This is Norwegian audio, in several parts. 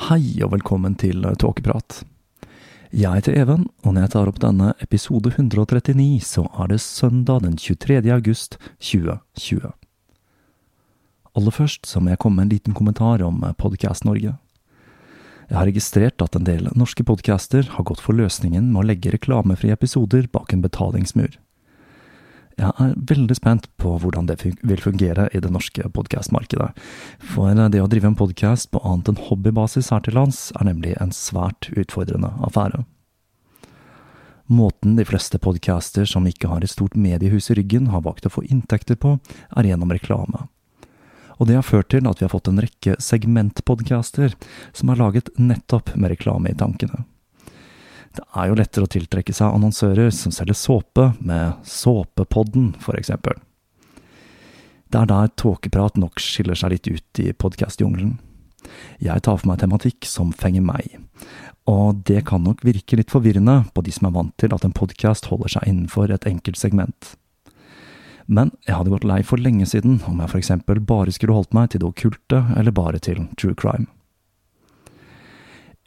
Hei og velkommen til Tåkeprat. Jeg heter Even, og når jeg tar opp denne episode 139, så er det søndag den 23. august 2020. Aller først så må jeg komme med en liten kommentar om Podcast Norge. Jeg har registrert at en del norske podcaster har gått for løsningen med å legge reklamefrie episoder bak en betalingsmur. Jeg er veldig spent på hvordan det vil fungere i det norske podkastmarkedet. For det å drive en podkast på annet enn hobbybasis her til lands, er nemlig en svært utfordrende affære. Måten de fleste podcaster som ikke har et stort mediehus i ryggen, har valgt å få inntekter på, er gjennom reklame. Og det har ført til at vi har fått en rekke segmentpodcaster som er laget nettopp med reklame i tankene. Det er jo lettere å tiltrekke seg annonsører som selger såpe, med Såpepodden, eksempel. Det er der tåkeprat nok skiller seg litt ut i podkastjungelen. Jeg tar for meg tematikk som fenger meg, og det kan nok virke litt forvirrende på de som er vant til at en podkast holder seg innenfor et enkelt segment. Men jeg hadde gått lei for lenge siden om jeg eksempel bare skulle holdt meg til det okkulte eller bare til true crime.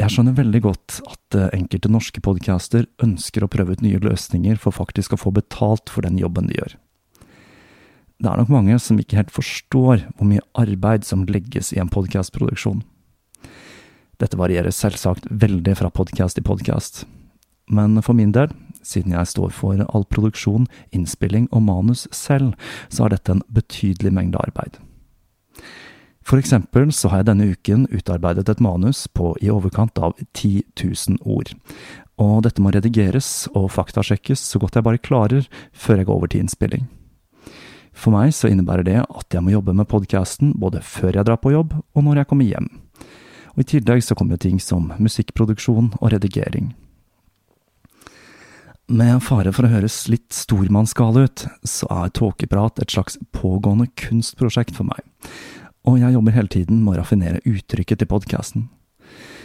Jeg skjønner veldig godt at eh, enkelte norske podcaster ønsker å prøve ut nye løsninger for faktisk å få betalt for den jobben de gjør. Det er nok mange som ikke helt forstår hvor mye arbeid som legges i en podkastproduksjon. Dette varierer selvsagt veldig fra podkast til podkast, men for min del, siden jeg står for all produksjon, innspilling og manus selv, så er dette en betydelig mengde arbeid. For eksempel så har jeg denne uken utarbeidet et manus på i overkant av 10 000 ord. Og dette må redigeres og faktasjekkes så godt jeg bare klarer før jeg går over til innspilling. For meg så innebærer det at jeg må jobbe med podkasten både før jeg drar på jobb og når jeg kommer hjem. Og i tillegg så kommer ting som musikkproduksjon og redigering. Med fare for å høres litt stormannsgal ut, så er tåkeprat et slags pågående kunstprosjekt for meg og jeg jobber hele tiden med å raffinere uttrykket til podkasten.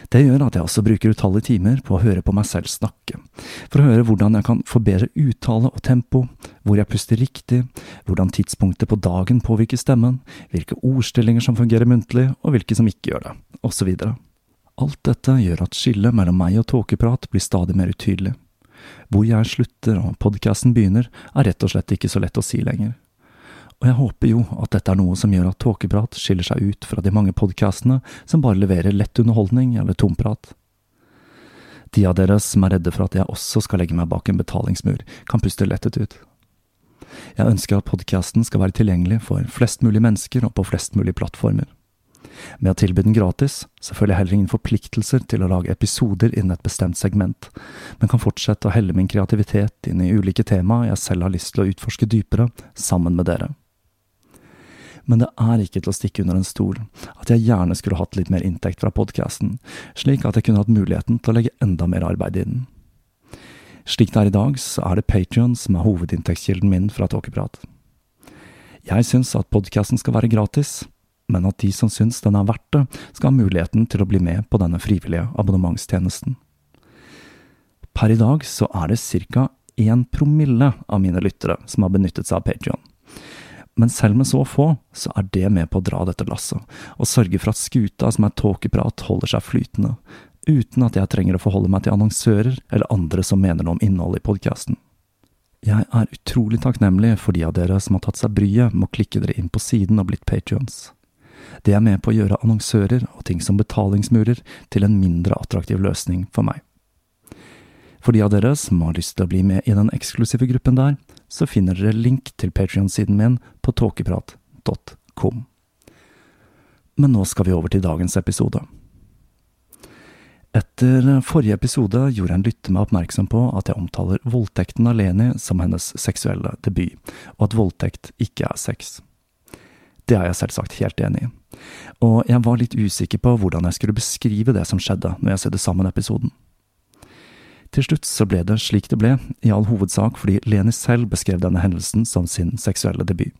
Det gjør at jeg også bruker utallige timer på å høre på meg selv snakke, for å høre hvordan jeg kan forbedre uttale og tempo, hvor jeg puster riktig, hvordan tidspunktet på dagen påvirker stemmen, hvilke ordstillinger som fungerer muntlig, og hvilke som ikke gjør det, osv. Alt dette gjør at skillet mellom meg og tåkeprat blir stadig mer utydelig. Hvor jeg slutter og podkasten begynner, er rett og slett ikke så lett å si lenger. Og jeg håper jo at dette er noe som gjør at Tåkeprat skiller seg ut fra de mange podkastene som bare leverer lett underholdning eller tomprat. De av dere som er redde for at jeg også skal legge meg bak en betalingsmur, kan puste lettet ut. Jeg ønsker at podkasten skal være tilgjengelig for flest mulig mennesker og på flest mulig plattformer. Med å tilby den gratis, så føler jeg heller ingen forpliktelser til å lage episoder innen et bestemt segment, men kan fortsette å helle min kreativitet inn i ulike tema jeg selv har lyst til å utforske dypere, sammen med dere. Men det er ikke til å stikke under en stol at jeg gjerne skulle hatt litt mer inntekt fra podkasten, slik at jeg kunne hatt muligheten til å legge enda mer arbeid i den. Slik det er i dag, så er det Patrion som er hovedinntektskilden min fra Tåkeprat. Jeg syns at podkasten skal være gratis, men at de som syns den er verdt det, skal ha muligheten til å bli med på denne frivillige abonnementstjenesten. Per i dag så er det ca. én promille av mine lyttere som har benyttet seg av Patrion. Men selv med så få, så er det med på å dra dette lasset, og sørge for at skuta som er tåkeprat, holder seg flytende, uten at jeg trenger å forholde meg til annonsører eller andre som mener noe om innholdet i podkasten. Jeg er utrolig takknemlig for de av dere som har tatt seg bryet med å klikke dere inn på siden og blitt patrions. Det er med på å gjøre annonsører og ting som betalingsmurer til en mindre attraktiv løsning for meg. For de av dere som har lyst til å bli med i den eksklusive gruppen der, så finner dere link til Patrion-siden min på tåkeprat.com. Men nå skal vi over til dagens episode. Etter forrige episode gjorde en lytter meg oppmerksom på at jeg omtaler voldtekten av Leni som hennes seksuelle debut, og at voldtekt ikke er sex. Det er jeg selvsagt helt enig i, og jeg var litt usikker på hvordan jeg skulle beskrive det som skjedde når jeg sydde sammen episoden. Til slutt så ble det slik det ble, i all hovedsak fordi Leni selv beskrev denne hendelsen som sin seksuelle debut.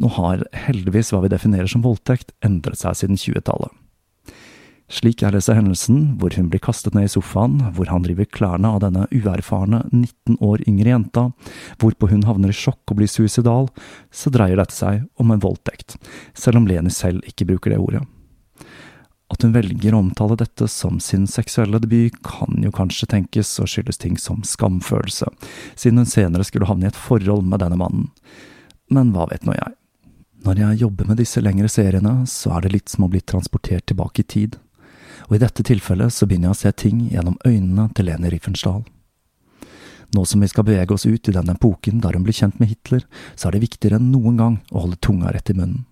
Nå har heldigvis hva vi definerer som voldtekt, endret seg siden 20-tallet. Slik er disse hendelsen, hvor hun blir kastet ned i sofaen, hvor han river klærne av denne uerfarne, 19 år yngre jenta, hvorpå hun havner i sjokk og blir suicidal, så dreier dette seg om en voldtekt, selv om Leni selv ikke bruker det ordet. At hun velger å omtale dette som sin seksuelle debut, kan jo kanskje tenkes å skyldes ting som skamfølelse, siden hun senere skulle havne i et forhold med denne mannen. Men hva vet nå jeg. Når jeg jobber med disse lengre seriene, så er det litt som å bli transportert tilbake i tid, og i dette tilfellet så begynner jeg å se ting gjennom øynene til Leni Riefensdahl. Nå som vi skal bevege oss ut i den epoken der hun blir kjent med Hitler, så er det viktigere enn noen gang å holde tunga rett i munnen.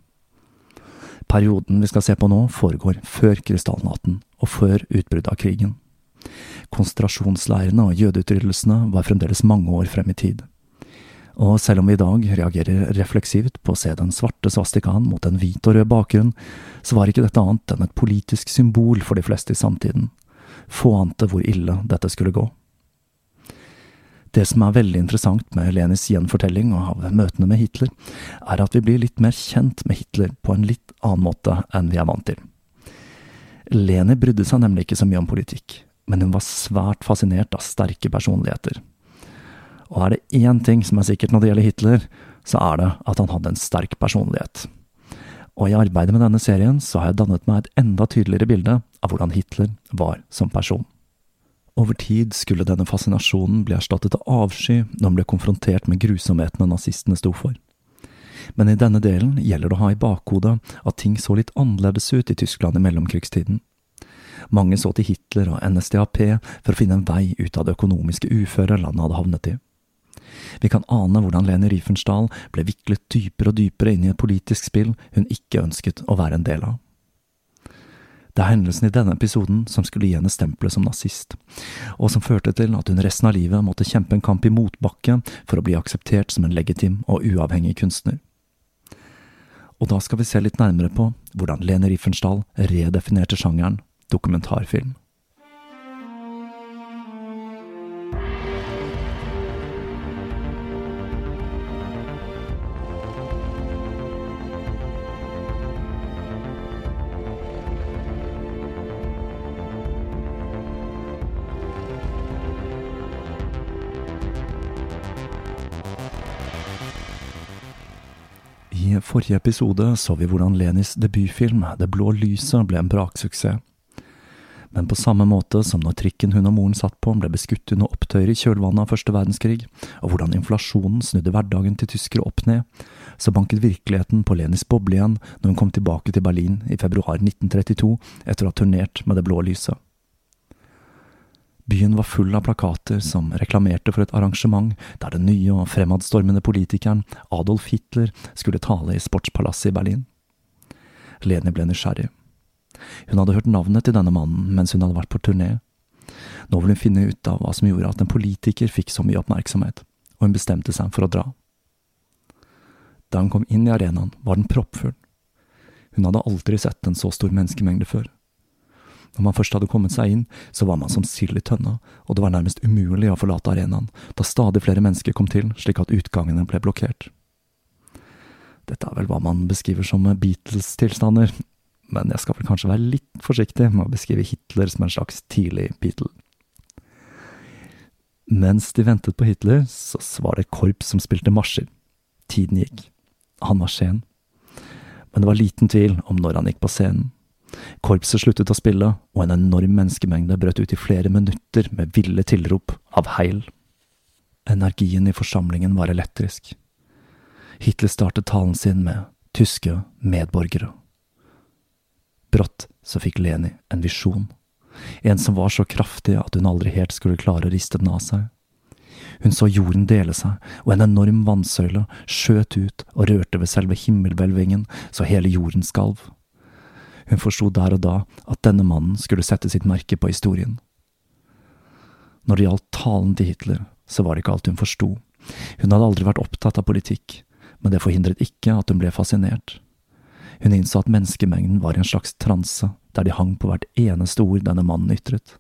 Perioden vi skal se på nå, foregår før krystallnatten og før utbruddet av krigen. Konsentrasjonsleirene og jødeutryddelsene var fremdeles mange år frem i tid. Og selv om vi i dag reagerer refleksivt på å se den svarte svastikaen mot en hvit og rød bakgrunn, så var ikke dette annet enn et politisk symbol for de fleste i samtiden. Få ante hvor ille dette skulle gå. Det som er veldig interessant med Lenis gjenfortelling av møtene med Hitler, er at vi blir litt mer kjent med Hitler på en litt annen måte enn vi er vant til. Leni brydde seg nemlig ikke så mye om politikk, men hun var svært fascinert av sterke personligheter. Og er det én ting som er sikkert når det gjelder Hitler, så er det at han hadde en sterk personlighet. Og i arbeidet med denne serien så har jeg dannet meg et enda tydeligere bilde av hvordan Hitler var som person. Over tid skulle denne fascinasjonen bli erstattet av avsky når han ble konfrontert med grusomhetene nazistene sto for. Men i denne delen gjelder det å ha i bakhodet at ting så litt annerledes ut i Tyskland i mellomkrigstiden. Mange så til Hitler og NSDAP for å finne en vei ut av det økonomiske uføret landet hadde havnet i. Vi kan ane hvordan Leni Riefenstahl ble viklet dypere og dypere inn i et politisk spill hun ikke ønsket å være en del av. Det er hendelsen i denne episoden som skulle gi henne stempelet som nazist, og som førte til at hun resten av livet måtte kjempe en kamp i motbakke for å bli akseptert som en legitim og uavhengig kunstner. Og da skal vi se litt nærmere på hvordan Lene Riefensdahl redefinerte sjangeren dokumentarfilm. Forrige episode så vi hvordan Lenis debutfilm Det blå lyset ble en braksuksess. Men på samme måte som når trikken hun og moren satt på ble beskutt under opptøyer i kjølvannet av første verdenskrig, og hvordan inflasjonen snudde hverdagen til tyskere opp ned, så banket virkeligheten på Lenis boble igjen når hun kom tilbake til Berlin i februar 1932 etter å ha turnert med Det blå lyset. Byen var full av plakater som reklamerte for et arrangement der den nye og fremadstormende politikeren Adolf Hitler skulle tale i Sportspalasset i Berlin. Leni ble nysgjerrig. Hun hadde hørt navnet til denne mannen mens hun hadde vært på turné. Nå ville hun finne ut av hva som gjorde at en politiker fikk så mye oppmerksomhet, og hun bestemte seg for å dra. Da hun kom inn i arenaen, var den proppfull. Hun hadde aldri sett en så stor menneskemengde før. Når man først hadde kommet seg inn, så var man som sild i tønna, og det var nærmest umulig å forlate arenaen, da stadig flere mennesker kom til, slik at utgangene ble blokkert. Dette er vel hva man beskriver som Beatles-tilstander, men jeg skal vel kanskje være litt forsiktig med å beskrive Hitler som en slags tidlig Beatle. Mens de ventet på Hitler, så var det korps som spilte marsjer. Tiden gikk. Han var sen. Men det var liten tvil om når han gikk på scenen. Korpset sluttet å spille, og en enorm menneskemengde brøt ut i flere minutter med ville tilrop av heil. Energien i forsamlingen var elektrisk. Hitler startet talen sin med tyske medborgere. Brått så fikk Leni en visjon, en som var så kraftig at hun aldri helt skulle klare å riste den av seg. Hun så jorden dele seg, og en enorm vannsøyle skjøt ut og rørte ved selve himmelhvelvingen så hele jorden skalv. Hun forsto der og da at denne mannen skulle sette sitt merke på historien. Når det gjaldt talen til Hitler, så var det ikke alt hun forsto. Hun hadde aldri vært opptatt av politikk, men det forhindret ikke at hun ble fascinert. Hun innså at menneskemengden var i en slags transe, der de hang på hvert eneste ord denne mannen ytret.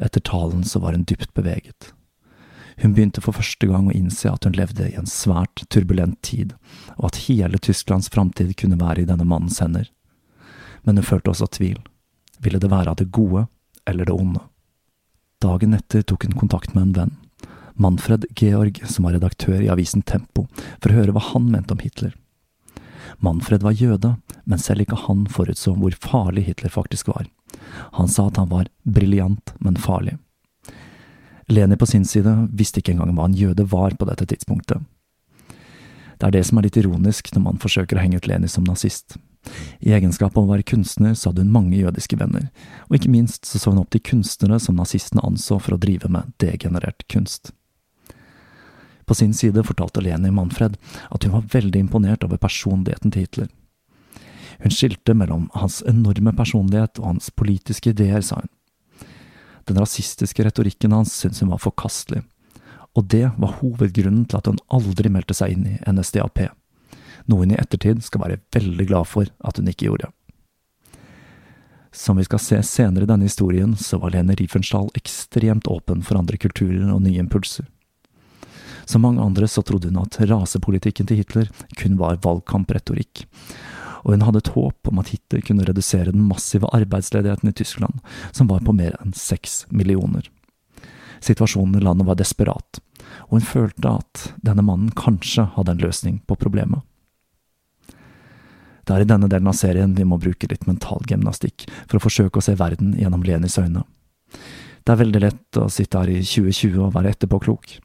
Etter talen så var hun dypt beveget. Hun begynte for første gang å innse at hun levde i en svært turbulent tid, og at hele Tysklands framtid kunne være i denne mannens hender. Men hun følte også tvil. Ville det være av det gode eller det onde? Dagen etter tok hun kontakt med en venn, Manfred Georg, som var redaktør i avisen Tempo, for å høre hva han mente om Hitler. Manfred var jøde, men selv ikke han forutså hvor farlig Hitler faktisk var. Han sa at han var briljant, men farlig. Leni på sin side visste ikke engang hva en jøde var på dette tidspunktet. Det er det som er litt ironisk når man forsøker å henge ut Leni som nazist. I egenskap av å være kunstner så hadde hun mange jødiske venner, og ikke minst så så hun opp til kunstnere som nazistene anså for å drive med degenerert kunst. På sin side fortalte Leni Manfred at hun var veldig imponert over personligheten til Hitler. Hun skilte mellom hans enorme personlighet og hans politiske ideer, sa hun. Den rasistiske retorikken hans syntes hun var forkastelig, og det var hovedgrunnen til at hun aldri meldte seg inn i NSDAP, noe hun i ettertid skal være veldig glad for at hun ikke gjorde. Som vi skal se senere i denne historien, så var Lene Riefenstahl ekstremt åpen for andre kulturer og nye impulser. Som mange andre så trodde hun at rasepolitikken til Hitler kun var valgkampretorikk, og hun hadde et håp om at Hitler kunne redusere den massive arbeidsledigheten i Tyskland, som var på mer enn seks millioner. Situasjonen i landet var desperat, og hun følte at denne mannen kanskje hadde en løsning på problemet. Det er i denne delen av serien vi må bruke litt mental gymnastikk for å forsøke å se verden gjennom Lenis øyne. Det er veldig lett å sitte her i 2020 og være etterpåklok.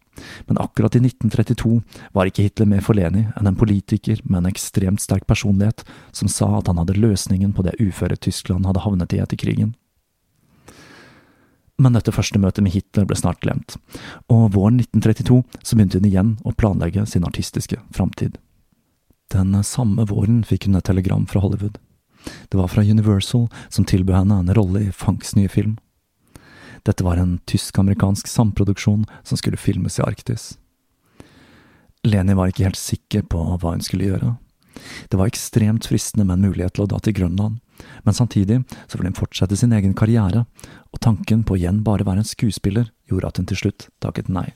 Men akkurat i 1932 var ikke Hitler mer forlenig enn en politiker med en ekstremt sterk personlighet som sa at han hadde løsningen på det uføre Tyskland hadde havnet i etter krigen. Men dette første møtet med Hitler ble snart glemt, og våren 1932 så begynte hun igjen å planlegge sin artistiske framtid. Den samme våren fikk hun et telegram fra Hollywood. Det var fra Universal, som tilbød henne en rolle i Fanks nye film. Dette var en tysk-amerikansk samproduksjon som skulle filmes i Arktis. Leni var ikke helt sikker på hva hun skulle gjøre. Det var ekstremt fristende med en mulighet til å dra til Grønland, men samtidig så ville hun fortsette sin egen karriere, og tanken på å igjen bare være en skuespiller gjorde at hun til slutt takket nei.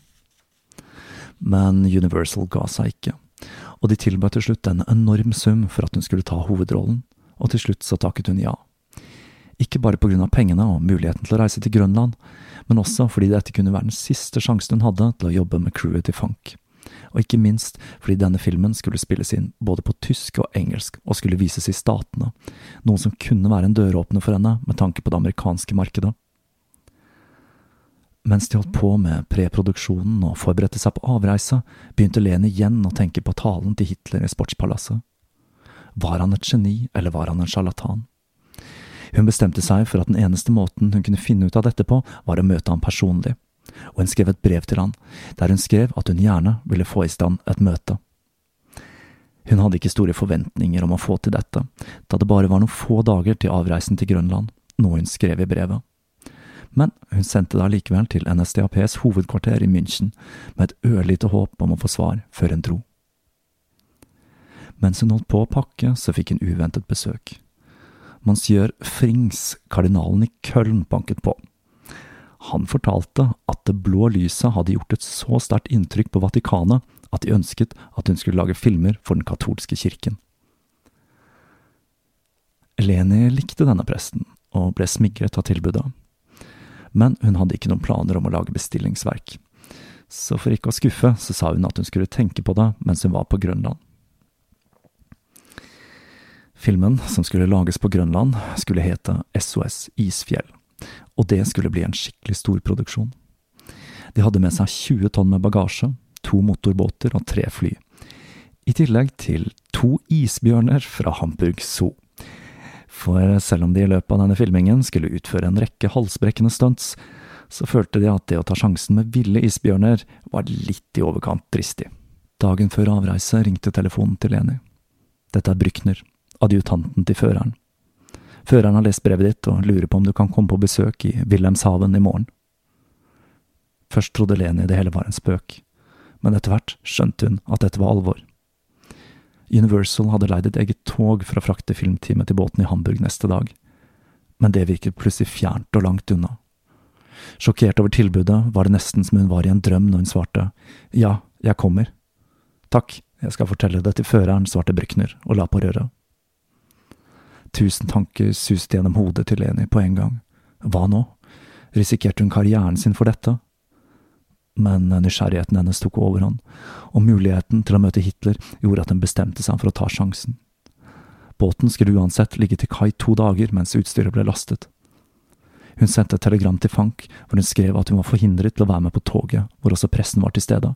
Men Universal ga seg ikke, og de tilbød til slutt en enorm sum for at hun skulle ta hovedrollen, og til slutt så takket hun ja. Ikke bare på grunn av pengene og muligheten til å reise til Grønland, men også fordi dette kunne være den siste sjansen hun hadde til å jobbe med crewet til Funk. Og ikke minst fordi denne filmen skulle spilles inn både på tysk og engelsk, og skulle vises i Statene, noe som kunne være en døråpner for henne med tanke på det amerikanske markedet. Mens de holdt på med preproduksjonen og forberedte seg på avreise, begynte Lene igjen å tenke på talen til Hitler i Sportspalasset. Var han et geni, eller var han en sjarlatan? Hun bestemte seg for at den eneste måten hun kunne finne ut av dette på, var å møte ham personlig, og hun skrev et brev til han, der hun skrev at hun gjerne ville få i stand et møte. Hun hadde ikke store forventninger om å få til dette, da det bare var noen få dager til avreisen til Grønland, noe hun skrev i brevet. Men hun sendte det allikevel til NSDAPs hovedkvarter i München, med et ørlite håp om å få svar før hun dro. Mens hun holdt på å pakke, så fikk hun uventet besøk. Monsieur Frings, kardinalen i Köln, banket på. Han fortalte at det blå lyset hadde gjort et så sterkt inntrykk på Vatikanet at de ønsket at hun skulle lage filmer for den katolske kirken. Eleni likte denne presten, og ble smigret av tilbudet. Men hun hadde ikke noen planer om å lage bestillingsverk. Så for ikke å skuffe, så sa hun at hun skulle tenke på det mens hun var på Grønland. Filmen, som skulle lages på Grønland, skulle hete SOS Isfjell, og det skulle bli en skikkelig storproduksjon. De hadde med seg 20 tonn med bagasje, to motorbåter og tre fly, i tillegg til to isbjørner fra Hamburg Zoo. For selv om de i løpet av denne filmingen skulle utføre en rekke halsbrekkende stunts, så følte de at det å ta sjansen med ville isbjørner var litt i overkant dristig. Dagen før avreise ringte telefonen til Leni. Dette er Brykner, adjutanten til føreren. Føreren har lest brevet ditt og lurer på om du kan komme på besøk i Wilhelmshaven i morgen. Først trodde Leni det hele var en spøk, men etter hvert skjønte hun at dette var alvor. Universal hadde leid et eget tog for å frakte filmteamet til båten i Hamburg neste dag, men det virket plutselig fjernt og langt unna. Sjokkert over tilbudet var det nesten som hun var i en drøm når hun svarte ja, jeg kommer. Takk, jeg skal fortelle det til føreren, svarte Brykner og la på røret. Tusen tanker suste gjennom hodet til Leni på en gang. Hva nå? Risikerte hun karrieren sin for dette? Men nysgjerrigheten hennes tok overhånd, og muligheten til å møte Hitler gjorde at hun bestemte seg for å ta sjansen. Båten skulle uansett ligge til kai to dager mens utstyret ble lastet. Hun sendte et telegram til Fank, hvor hun skrev at hun var forhindret til å være med på toget, hvor også pressen var til stede,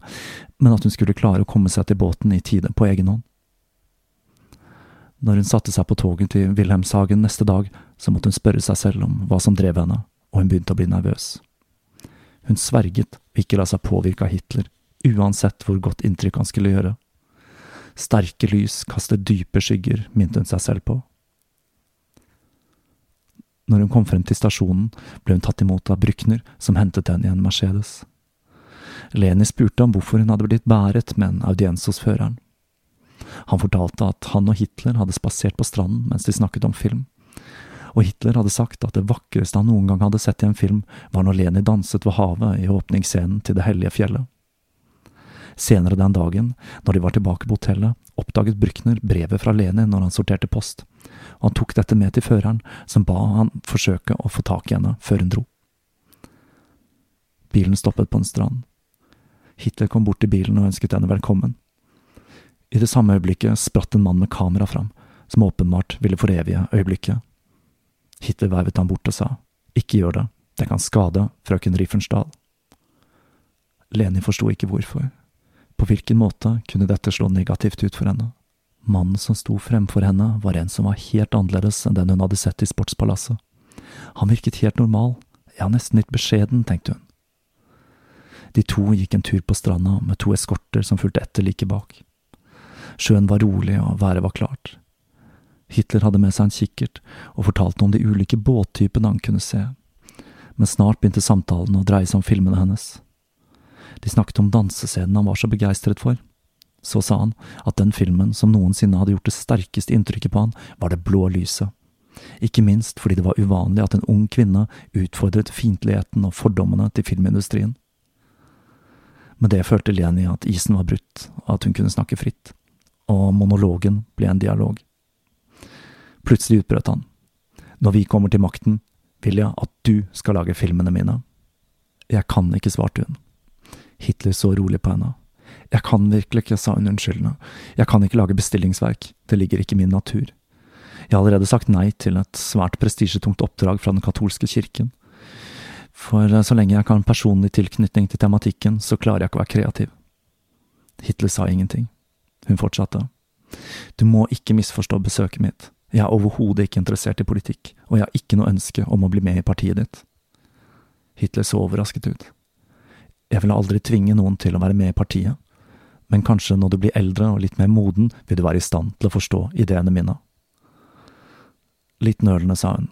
men at hun skulle klare å komme seg til båten i tide på egen hånd. Når hun satte seg på toget til Wilhelmshagen neste dag, så måtte hun spørre seg selv om hva som drev henne, og hun begynte å bli nervøs. Hun sverget å ikke la seg påvirke av Hitler, uansett hvor godt inntrykk han skulle gjøre. Sterke lys kaster dype skygger, minte hun seg selv på. Når hun kom frem til stasjonen, ble hun tatt imot av Brykner, som hentet henne i en Mercedes. Leni spurte om hvorfor hun hadde blitt bæret med en audiens hos føreren. Han fortalte at han og Hitler hadde spasert på stranden mens de snakket om film, og Hitler hadde sagt at det vakreste han noen gang hadde sett i en film, var når Leni danset ved havet i åpningsscenen til Det hellige fjellet. Senere den dagen, når de var tilbake på hotellet, oppdaget Brykner brevet fra Leni når han sorterte post, og han tok dette med til føreren, som ba han forsøke å få tak i henne før hun dro. Bilen stoppet på en strand. Hitler kom bort til bilen og ønsket henne velkommen. I det samme øyeblikket spratt en mann med kamera fram, som åpenbart ville forevige øyeblikket. Hitler veivet han bort og sa, ikke gjør det, det kan skade frøken Riefensdahl. Leni forsto ikke hvorfor. På hvilken måte kunne dette slå negativt ut for henne? Mannen som sto fremfor henne, var en som var helt annerledes enn den hun hadde sett i Sportspalasset. Han virket helt normal, ja, nesten litt beskjeden, tenkte hun. De to gikk en tur på stranda med to eskorter som fulgte etter like bak. Sjøen var rolig og været var klart. Hitler hadde med seg en kikkert og fortalte om de ulike båttypene han kunne se, men snart begynte samtalen å dreie seg om filmene hennes. De snakket om dansescenen han var så begeistret for. Så sa han at den filmen som noensinne hadde gjort det sterkeste inntrykket på han, var Det blå lyset. Ikke minst fordi det var uvanlig at en ung kvinne utfordret fiendtligheten og fordommene til filmindustrien. Med det følte Leni at isen var brutt, og at hun kunne snakke fritt, og monologen ble en dialog. Plutselig utbrøt han. Når vi kommer til makten, vil jeg at du skal lage filmene mine. Jeg kan ikke, svarte hun. Hitler så rolig på henne. Jeg kan virkelig ikke, sa hun unnskyldende. Jeg kan ikke lage bestillingsverk, det ligger ikke i min natur. Jeg har allerede sagt nei til et svært prestisjetungt oppdrag fra den katolske kirken. For så lenge jeg ikke har en personlig tilknytning til tematikken, så klarer jeg ikke å være kreativ. Hitler sa ingenting. Hun fortsatte. Du må ikke misforstå besøket mitt. Jeg er overhodet ikke interessert i politikk, og jeg har ikke noe ønske om å bli med i partiet ditt. Hitler så overrasket ut. Jeg ville aldri tvinge noen til å være med i partiet, men kanskje når du blir eldre og litt mer moden, vil du være i stand til å forstå ideene mine. Litt nølende sa hun.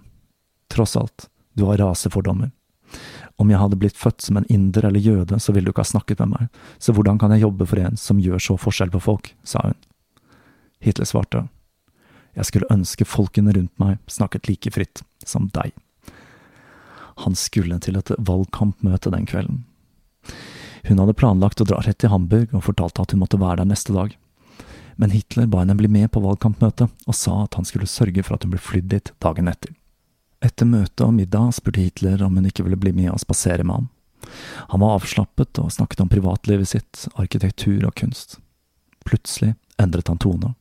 Tross alt, du har rasefordommer. Om jeg hadde blitt født som en inder eller jøde, så ville du ikke ha snakket med meg, så hvordan kan jeg jobbe for en som gjør så forskjell på folk, sa hun. Hitler svarte. Jeg skulle ønske folkene rundt meg snakket like fritt som deg. Han skulle til et valgkampmøte den kvelden. Hun hadde planlagt å dra rett til Hamburg og fortalte at hun måtte være der neste dag. Men Hitler ba henne bli med på valgkampmøtet, og sa at han skulle sørge for at hun ble flydd dit dagen etter. Etter møtet og middag spurte Hitler om hun ikke ville bli med og spasere med ham. Han var avslappet og snakket om privatlivet sitt, arkitektur og kunst. Plutselig endret han tone.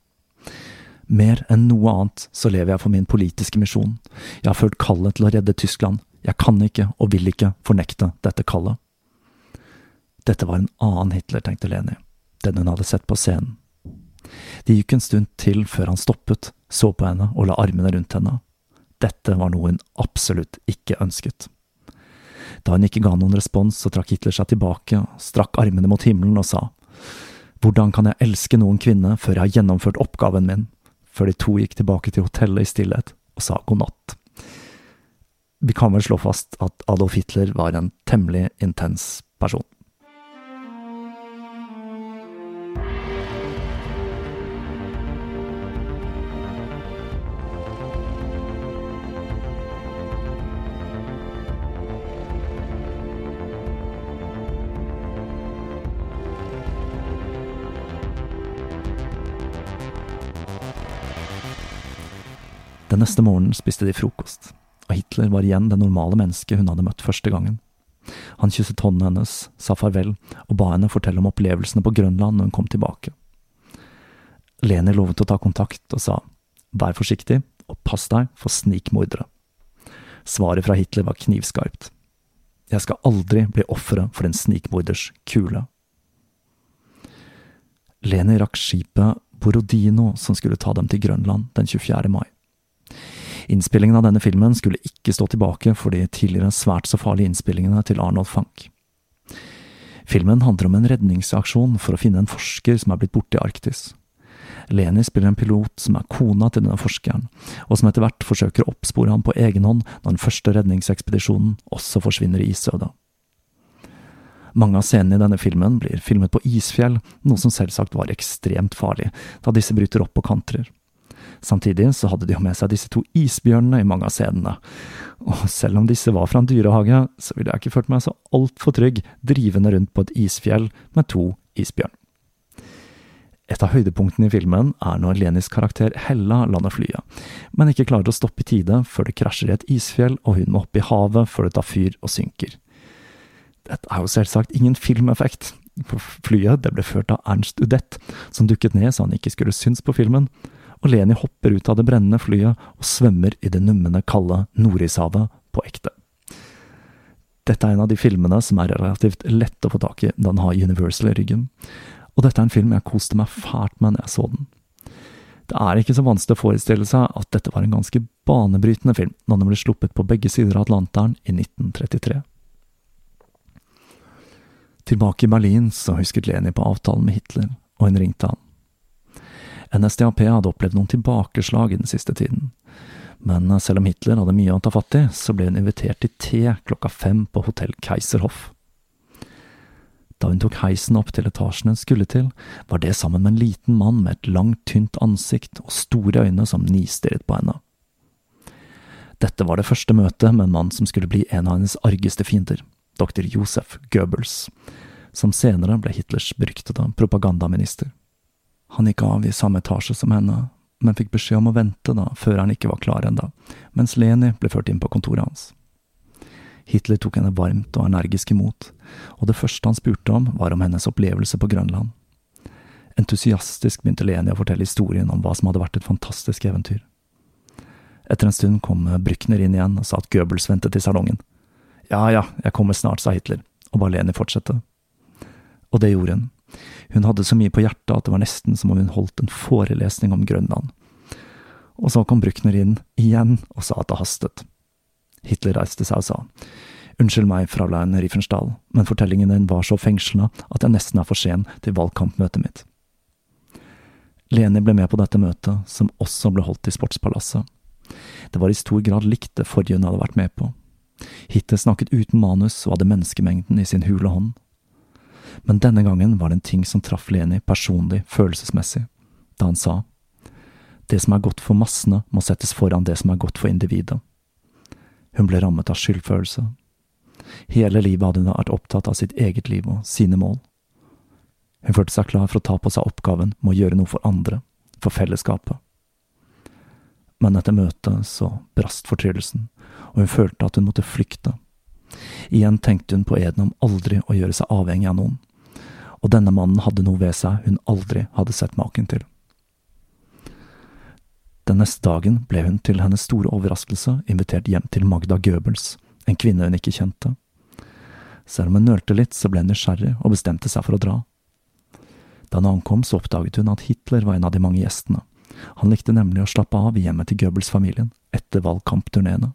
Mer enn noe annet så lever jeg for min politiske misjon. Jeg har følt kallet til å redde Tyskland. Jeg kan ikke og vil ikke fornekte dette kallet. Dette var en annen Hitler, tenkte Leni, den hun hadde sett på scenen. Det gikk en stund til før han stoppet, så på henne og la armene rundt henne. Dette var noe hun absolutt ikke ønsket. Da hun ikke ga noen respons, så trakk Hitler seg tilbake, strakk armene mot himmelen og sa, Hvordan kan jeg elske noen kvinne før jeg har gjennomført oppgaven min? før de to gikk tilbake til hotellet i stillhet og sa god natt. Vi kan vel slå fast at Adolf Hitler var en temmelig intens person. Neste morgenen spiste de frokost, og Hitler var igjen det normale mennesket hun hadde møtt første gangen. Han kysset hånden hennes, sa farvel og ba henne fortelle om opplevelsene på Grønland når hun kom tilbake. Leni lovet å ta kontakt og sa vær forsiktig og pass deg for snikmordere. Svaret fra Hitler var knivskarpt. Jeg skal aldri bli offeret for en snikmorders kule. Leni rakk skipet Borodino som skulle ta dem til Grønland den 24. mai. Innspillingen av denne filmen skulle ikke stå tilbake for de tidligere svært så farlige innspillingene til Arnold Funk. Filmen handler om en redningsaksjon for å finne en forsker som er blitt borte i Arktis. Leni spiller en pilot som er kona til denne forskeren, og som etter hvert forsøker å oppspore ham på egen hånd når den første redningsekspedisjonen også forsvinner i isøda. Mange av scenene i denne filmen blir filmet på isfjell, noe som selvsagt var ekstremt farlig, da disse bryter opp og kantrer. Samtidig så hadde de jo med seg disse to isbjørnene i mange av scenene, og selv om disse var fra en dyrehage, så ville jeg ikke følt meg så altfor trygg drivende rundt på et isfjell med to isbjørn. Et av høydepunktene i filmen er når Lenis karakter Hella lander flyet, men ikke klarer å stoppe i tide før det krasjer i et isfjell og hun må opp i havet før det tar fyr og synker. Dette er jo selvsagt ingen filmeffekt, for flyet det ble ført av Ernst Udett, som dukket ned så han ikke skulle synes på filmen, og Leni hopper ut av det brennende flyet og svømmer i det nummende, kalde Nordishavet på ekte. Dette er en av de filmene som er relativt lett å få tak i da den har Universal i ryggen, og dette er en film jeg koste meg fælt med når jeg så den. Det er ikke så vanskelig å forestille seg at dette var en ganske banebrytende film når den ble sluppet på begge sider av Atlanteren i 1933. Tilbake i Berlin så husket Leni på avtalen med Hitler, og hun ringte han. NSDAP hadde opplevd noen tilbakeslag i den siste tiden. Men selv om Hitler hadde mye å ta fatt i, så ble hun invitert til te klokka fem på hotell Keiserhoff. Da hun tok heisen opp til etasjen hun skulle til, var det sammen med en liten mann med et langt, tynt ansikt og store øyne som nistirret på henne. Dette var det første møtet med en mann som skulle bli en av hennes argeste fiender, dr. Josef Goebbels, som senere ble Hitlers beryktede propagandaminister. Han gikk av i samme etasje som henne, men fikk beskjed om å vente da, før han ikke var klar enda, mens Leni ble ført inn på kontoret hans. Hitler tok henne varmt og energisk imot, og det første han spurte om, var om hennes opplevelse på Grønland. Entusiastisk begynte Leni å fortelle historien om hva som hadde vært et fantastisk eventyr. Etter en stund kom Brückner inn igjen og sa at Goebbels ventet i salongen. Ja ja, jeg kommer snart, sa Hitler, og ba Leni fortsette. Og det gjorde hun. Hun hadde så mye på hjertet at det var nesten som om hun holdt en forelesning om Grønland. Og så kom Bruckner inn, igjen, og sa at det hastet. Hitler reiste seg og sa, Unnskyld meg, fraulein Riefenstahl, men fortellingen din var så fengslende at jeg nesten er for sen til valgkampmøtet mitt. Leni ble med på dette møtet, som også ble holdt i Sportspalasset. Det var i stor grad likt det forrige hun hadde vært med på. Hitler snakket uten manus og hadde menneskemengden i sin hule hånd men denne gangen var det en ting som traff Leni personlig, følelsesmessig, da han sa, Det som er godt for massene, må settes foran det som er godt for individet. Hun ble rammet av skyldfølelse. Hele livet hadde hun vært opptatt av sitt eget liv og sine mål. Hun følte seg klar for å ta på seg oppgaven med å gjøre noe for andre, for fellesskapet. Men etter møtet så brast fortryllelsen, og hun følte at hun måtte flykte. Igjen tenkte hun på eden om aldri å gjøre seg avhengig av noen, og denne mannen hadde noe ved seg hun aldri hadde sett maken til. Den neste dagen ble hun til hennes store overraskelse invitert hjem til Magda Goebbels, en kvinne hun ikke kjente. Selv om hun nølte litt, så ble hun nysgjerrig og bestemte seg for å dra. Da hun ankom, så oppdaget hun at Hitler var en av de mange gjestene. Han likte nemlig å slappe av i hjemmet til Goebbels-familien etter valgkampturneene.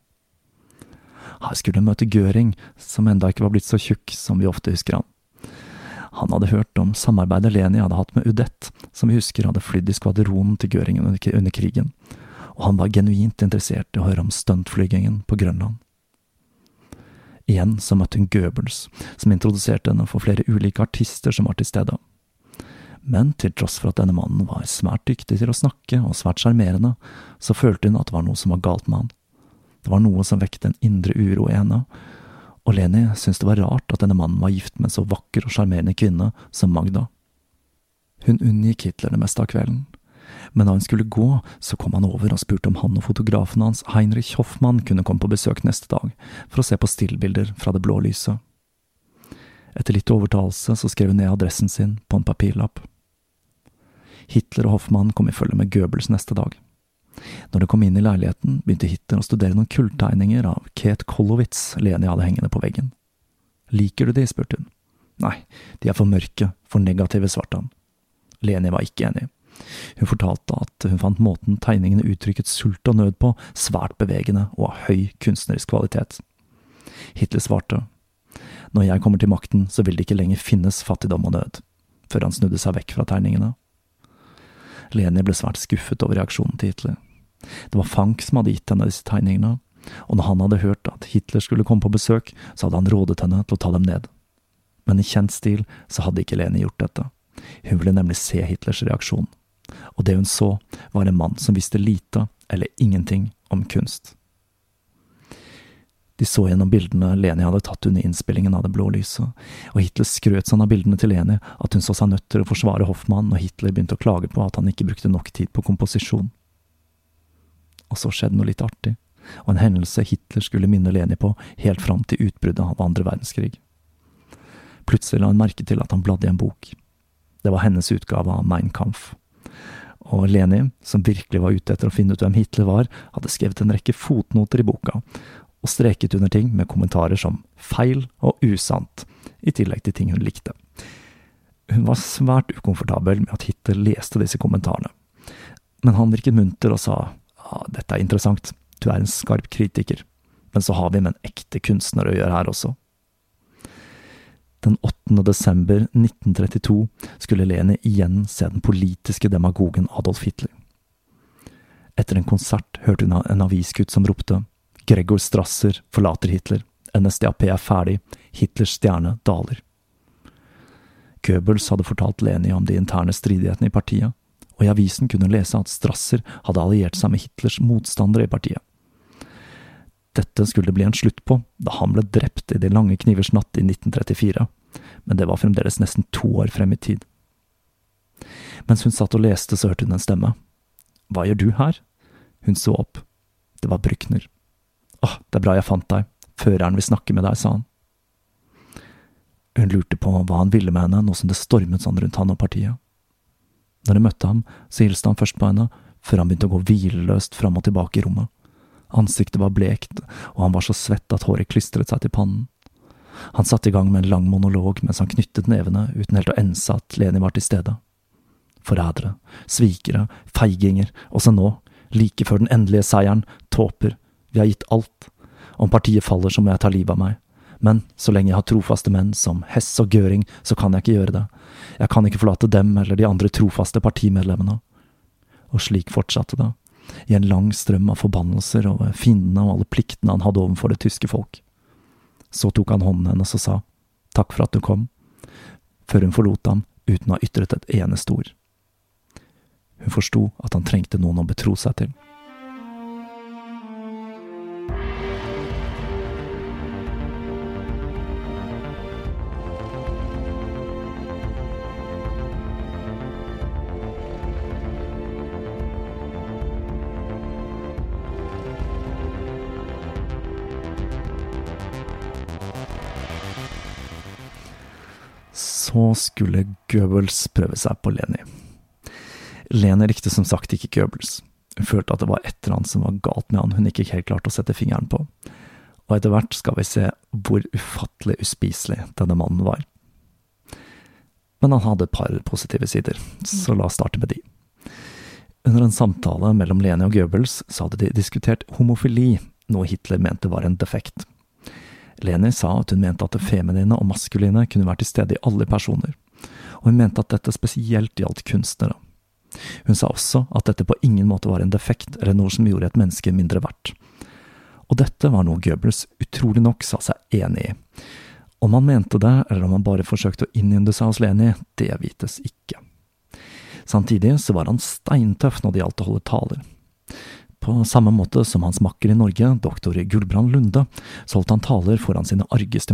Her skulle hun møte Gøring, som enda ikke var blitt så tjukk som vi ofte husker han. Han hadde hørt om samarbeidet Leni hadde hatt med Udett, som vi husker hadde flydd i skvadronen til Gøring under krigen, og han var genuint interessert i å høre om stuntflygingen på Grønland. Igjen så møtte hun Goebbels, som introduserte henne for flere ulike artister som var til stede. Men til tross for at denne mannen var svært dyktig til å snakke og svært sjarmerende, så følte hun at det var noe som var galt med han. Det var noe som vekket en indre uro i henne, og Leni syntes det var rart at denne mannen var gift med en så vakker og sjarmerende kvinne som Magda. Hun unngikk Hitler det meste av kvelden, men da hun skulle gå, så kom han over og spurte om han og fotografen hans, Heinrich Hoffmann, kunne komme på besøk neste dag for å se på stillbilder fra det blå lyset. Etter litt overtalelse så skrev hun ned adressen sin på en papirlapp. Hitler og Hoffmann kom i følge med Goebbels neste dag. Når de kom inn i leiligheten, begynte Hitler å studere noen kulltegninger av Kate Kolowitz Leni hadde hengende på veggen. Liker du de? spurte hun. Nei, de er for mørke, for negative, svarte han. Leni var ikke enig. Hun fortalte at hun fant måten tegningene uttrykket sult og nød på, svært bevegende og av høy kunstnerisk kvalitet. Hitler svarte, når jeg kommer til makten, så vil det ikke lenger finnes fattigdom og nød, før han snudde seg vekk fra tegningene. Leni ble svært skuffet over reaksjonen til Hitler. Det var Fank som hadde gitt henne disse tegningene, og når han hadde hørt at Hitler skulle komme på besøk, så hadde han rådet henne til å ta dem ned. Men i kjent stil så hadde ikke Leni gjort dette. Hun ville nemlig se Hitlers reaksjon, og det hun så, var en mann som visste lite eller ingenting om kunst. De så gjennom bildene Leni hadde tatt under innspillingen av Det blå lyset, og Hitler skrøt sånn av bildene til Leni at hun så seg nødt til å forsvare Hoffmann når Hitler begynte å klage på at han ikke brukte nok tid på komposisjon. Og så skjedde noe litt artig, og en hendelse Hitler skulle minne Leni på helt fram til utbruddet av andre verdenskrig. Plutselig la hun merke til at han bladde i en bok. Det var hennes utgave av Mein Kampf. Og Leni, som virkelig var ute etter å finne ut hvem Hitler var, hadde skrevet en rekke fotnoter i boka, og streket under ting med kommentarer som feil og usant, i tillegg til ting hun likte. Hun var svært ukomfortabel med at Hitler leste disse kommentarene, men han virket munter og sa ja, dette er interessant, du er en skarp kritiker, men så har vi med en ekte kunstner å gjøre her også. Den 8. desember 1932 skulle Leni igjen se den politiske demagogen Adolf Hitler. Etter en konsert hørte hun en aviskutt som ropte Gregor Strasser forlater Hitler. NSDAP er ferdig. Hitlers stjerne daler. Goebbels hadde fortalt Leni om de interne stridighetene i partiet, og i avisen kunne hun lese at Strasser hadde alliert seg med Hitlers motstandere i partiet. Dette skulle det bli en slutt på da han ble drept i De lange knivers natt i 1934, men det var fremdeles nesten to år frem i tid. Mens hun satt og leste, så hørte hun en stemme. Hva gjør du her? Hun så opp. Det var Brückner. Åh, det er bra jeg fant deg, føreren vil snakke med deg, sa han. Hun lurte på hva han ville med henne nå som det stormet sånn rundt han og partiet. Når jeg møtte ham, så hilste han først på henne, før han begynte å gå hvileløst fram og tilbake i rommet. Ansiktet var blekt, og han var så svett at håret klistret seg til pannen. Han satte i gang med en lang monolog mens han knyttet nevene uten helt å ense at Leni var til stede. Forrædere, svikere, feiginger, også nå, like før den endelige seieren, tåper, vi har gitt alt. Om partiet faller, så må jeg ta livet av meg. Men så lenge jeg har trofaste menn som Hess og Gøring, så kan jeg ikke gjøre det. Jeg kan ikke forlate dem eller de andre trofaste partimedlemmene. Og slik fortsatte det, i en lang strøm av forbannelser over fiendene og alle pliktene han hadde overfor det tyske folk. Så tok han hånden hennes og sa takk for at du kom, før hun forlot ham uten å ha ytret et eneste ord. Hun forsto at han trengte noen å betro seg til. Skulle Goebbels prøve seg på Leni. Leni likte som sagt ikke Goebbels. Hun følte at det var et eller annet som var galt med han hun ikke helt klarte å sette fingeren på. Og etter hvert skal vi se hvor ufattelig uspiselig denne mannen var. Men han hadde et par positive sider, så la oss starte med de. Under en samtale mellom Leni og Goebbels så hadde de diskutert homofili, noe Hitler mente var en defekt. Leni sa at hun mente at det feminine og maskuline kunne være til stede i alle personer, og hun mente at dette spesielt gjaldt kunstnere. Hun sa også at dette på ingen måte var en defekt eller noe som gjorde et menneske mindre verdt. Og dette var noe Goebbels utrolig nok sa seg enig i. Om han mente det, eller om han bare forsøkte å innynde seg hos Leni, det vites ikke. Samtidig så var han steintøff når det gjaldt å holde taler. På samme måte som hans makker i Norge, doktor Gulbrand Lunde, holdt han taler foran sine argeste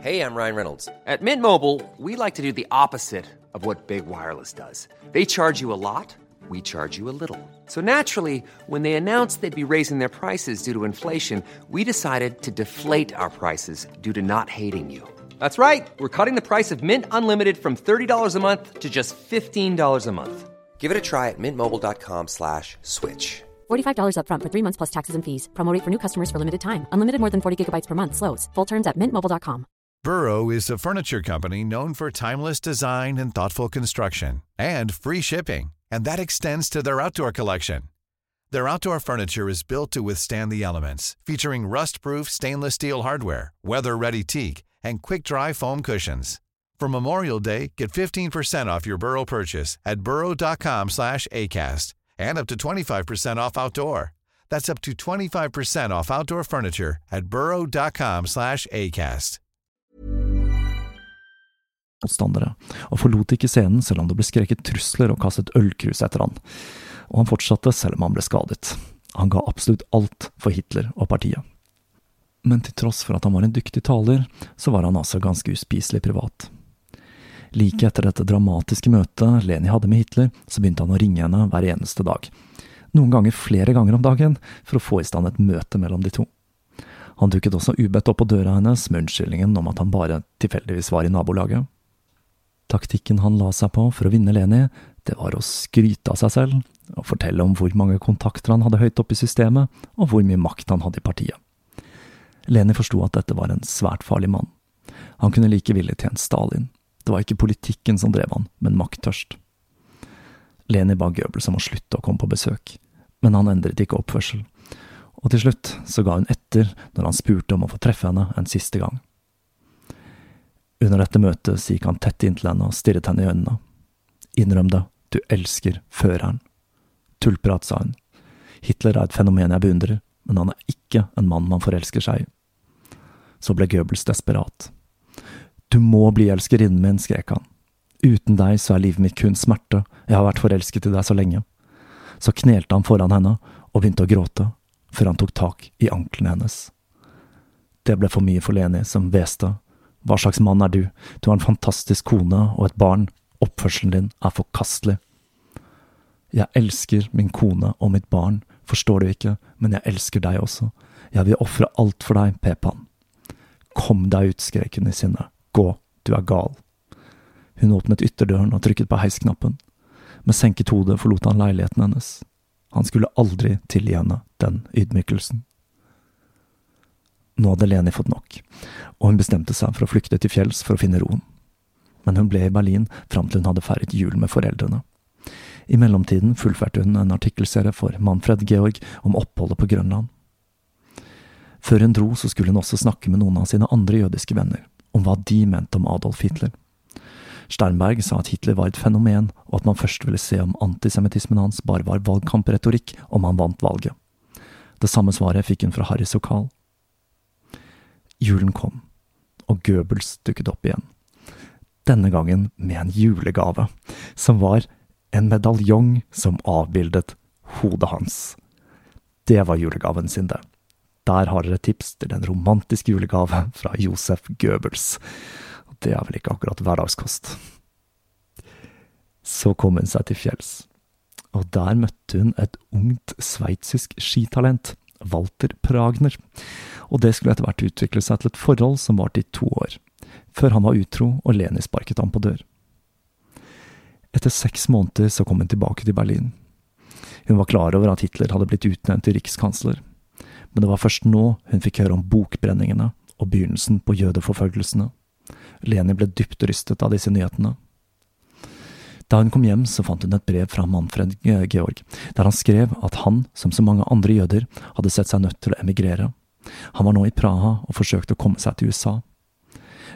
Hey, I'm Ryan Reynolds. At Mint Mobile, we like to do the opposite of what Big Wireless does. They charge you a lot, we charge you a little. So naturally, when they announced they'd be raising their prices due to inflation, we decided to deflate our prices due to not hating you. That's right. We're cutting the price of Mint Unlimited from $30 a month to just $15 a month. Give it a try at mintmobile.com slash switch. $45 upfront for three months plus taxes and fees. Promote for new customers for limited time. Unlimited more than 40 gigabytes per month. Slows. Full terms at mintmobile.com. Burrow is a furniture company known for timeless design and thoughtful construction and free shipping, and that extends to their outdoor collection. Their outdoor furniture is built to withstand the elements, featuring rust-proof stainless steel hardware, weather-ready teak, and quick-dry foam cushions. For Memorial Day, get 15% off your Burrow purchase at burrow.com slash ACAST and up to 25% off outdoor. That's up to 25% off outdoor furniture at burrow.com slash ACAST. motstandere, og forlot ikke scenen selv om det ble skreket trusler og kastet ølkrus etter han. Og han fortsatte selv om han ble skadet. Han ga absolutt alt for Hitler og partiet. Men til tross for at han var en dyktig taler, så var han altså ganske uspiselig privat. Like etter dette dramatiske møtet Leni hadde med Hitler, så begynte han å ringe henne hver eneste dag. Noen ganger flere ganger om dagen, for å få i stand et møte mellom de to. Han dukket også ubedt opp på døra hennes med unnskyldningen om at han bare tilfeldigvis var i nabolaget. Taktikken han la seg på for å vinne Leni, det var å skryte av seg selv og fortelle om hvor mange kontakter han hadde høyt oppe i systemet, og hvor mye makt han hadde i partiet. Leni forsto at dette var en svært farlig mann. Han kunne like villig tjent Stalin. Det var ikke politikken som drev han, men makttørst. Leni ba Goebbels om å slutte å komme på besøk, men han endret ikke oppførsel, og til slutt så ga hun etter når han spurte om å få treffe henne en siste gang. Under dette møtet så gikk han tett inntil henne og stirret henne i øynene. Innrøm det, du elsker føreren. Tullprat, sa hun. Hitler er et fenomen jeg beundrer, men han er ikke en mann man forelsker seg i. Så ble Goebbels desperat. Du må bli elskerinnen min, skrek han. Uten deg så er livet mitt kun smerte, jeg har vært forelsket i deg så lenge. Så knelte han foran henne og begynte å gråte, før han tok tak i anklene hennes. Det ble for mye for Leni, som hveste hva slags mann er du? Du har en fantastisk kone og et barn. Oppførselen din er forkastelig. Jeg elsker min kone og mitt barn, forstår du ikke, men jeg elsker deg også. Jeg vil ofre alt for deg, pep han. Kom deg ut, skrek hun i sinne. Gå, du er gal. Hun åpnet ytterdøren og trykket på heisknappen. Med senket hode forlot han leiligheten hennes. Han skulle aldri tilgi henne den ydmykelsen. Nå hadde Leni fått nok, og hun bestemte seg for å flykte til fjells for å finne roen. Men hun ble i Berlin fram til hun hadde feiret jul med foreldrene. I mellomtiden fullførte hun en artikkelserie for Manfred Georg om oppholdet på Grønland. Før hun dro, så skulle hun også snakke med noen av sine andre jødiske venner, om hva de mente om Adolf Hitler. Sternberg sa at Hitler var et fenomen, og at man først ville se om antisemittismen hans bare var valgkampretorikk om han vant valget. Det samme svaret fikk hun fra Harry Sokal. Julen kom, og Goebbels dukket opp igjen. denne gangen med en julegave, som var en medaljong som avbildet hodet hans. Det var julegaven sin, det. Der har dere tips til en romantisk julegave fra Josef Goebbels. Det er vel ikke akkurat hverdagskost. Så kom hun seg til fjells, og der møtte hun et ungt sveitsisk skitalent, Walter Pragner, og det skulle etter hvert utvikle seg til et forhold som varte i to år, før han var utro og Leni sparket ham på dør. Etter seks måneder så kom hun tilbake til Berlin. Hun var klar over at Hitler hadde blitt utnevnt til rikskansler, men det var først nå hun fikk høre om bokbrenningene og begynnelsen på jødeforfølgelsene. Leni ble dypt rystet av disse nyhetene. Da hun kom hjem, så fant hun et brev fra Manfred Georg, der han skrev at han, som så mange andre jøder, hadde sett seg nødt til å emigrere. Han var nå i Praha og forsøkte å komme seg til USA.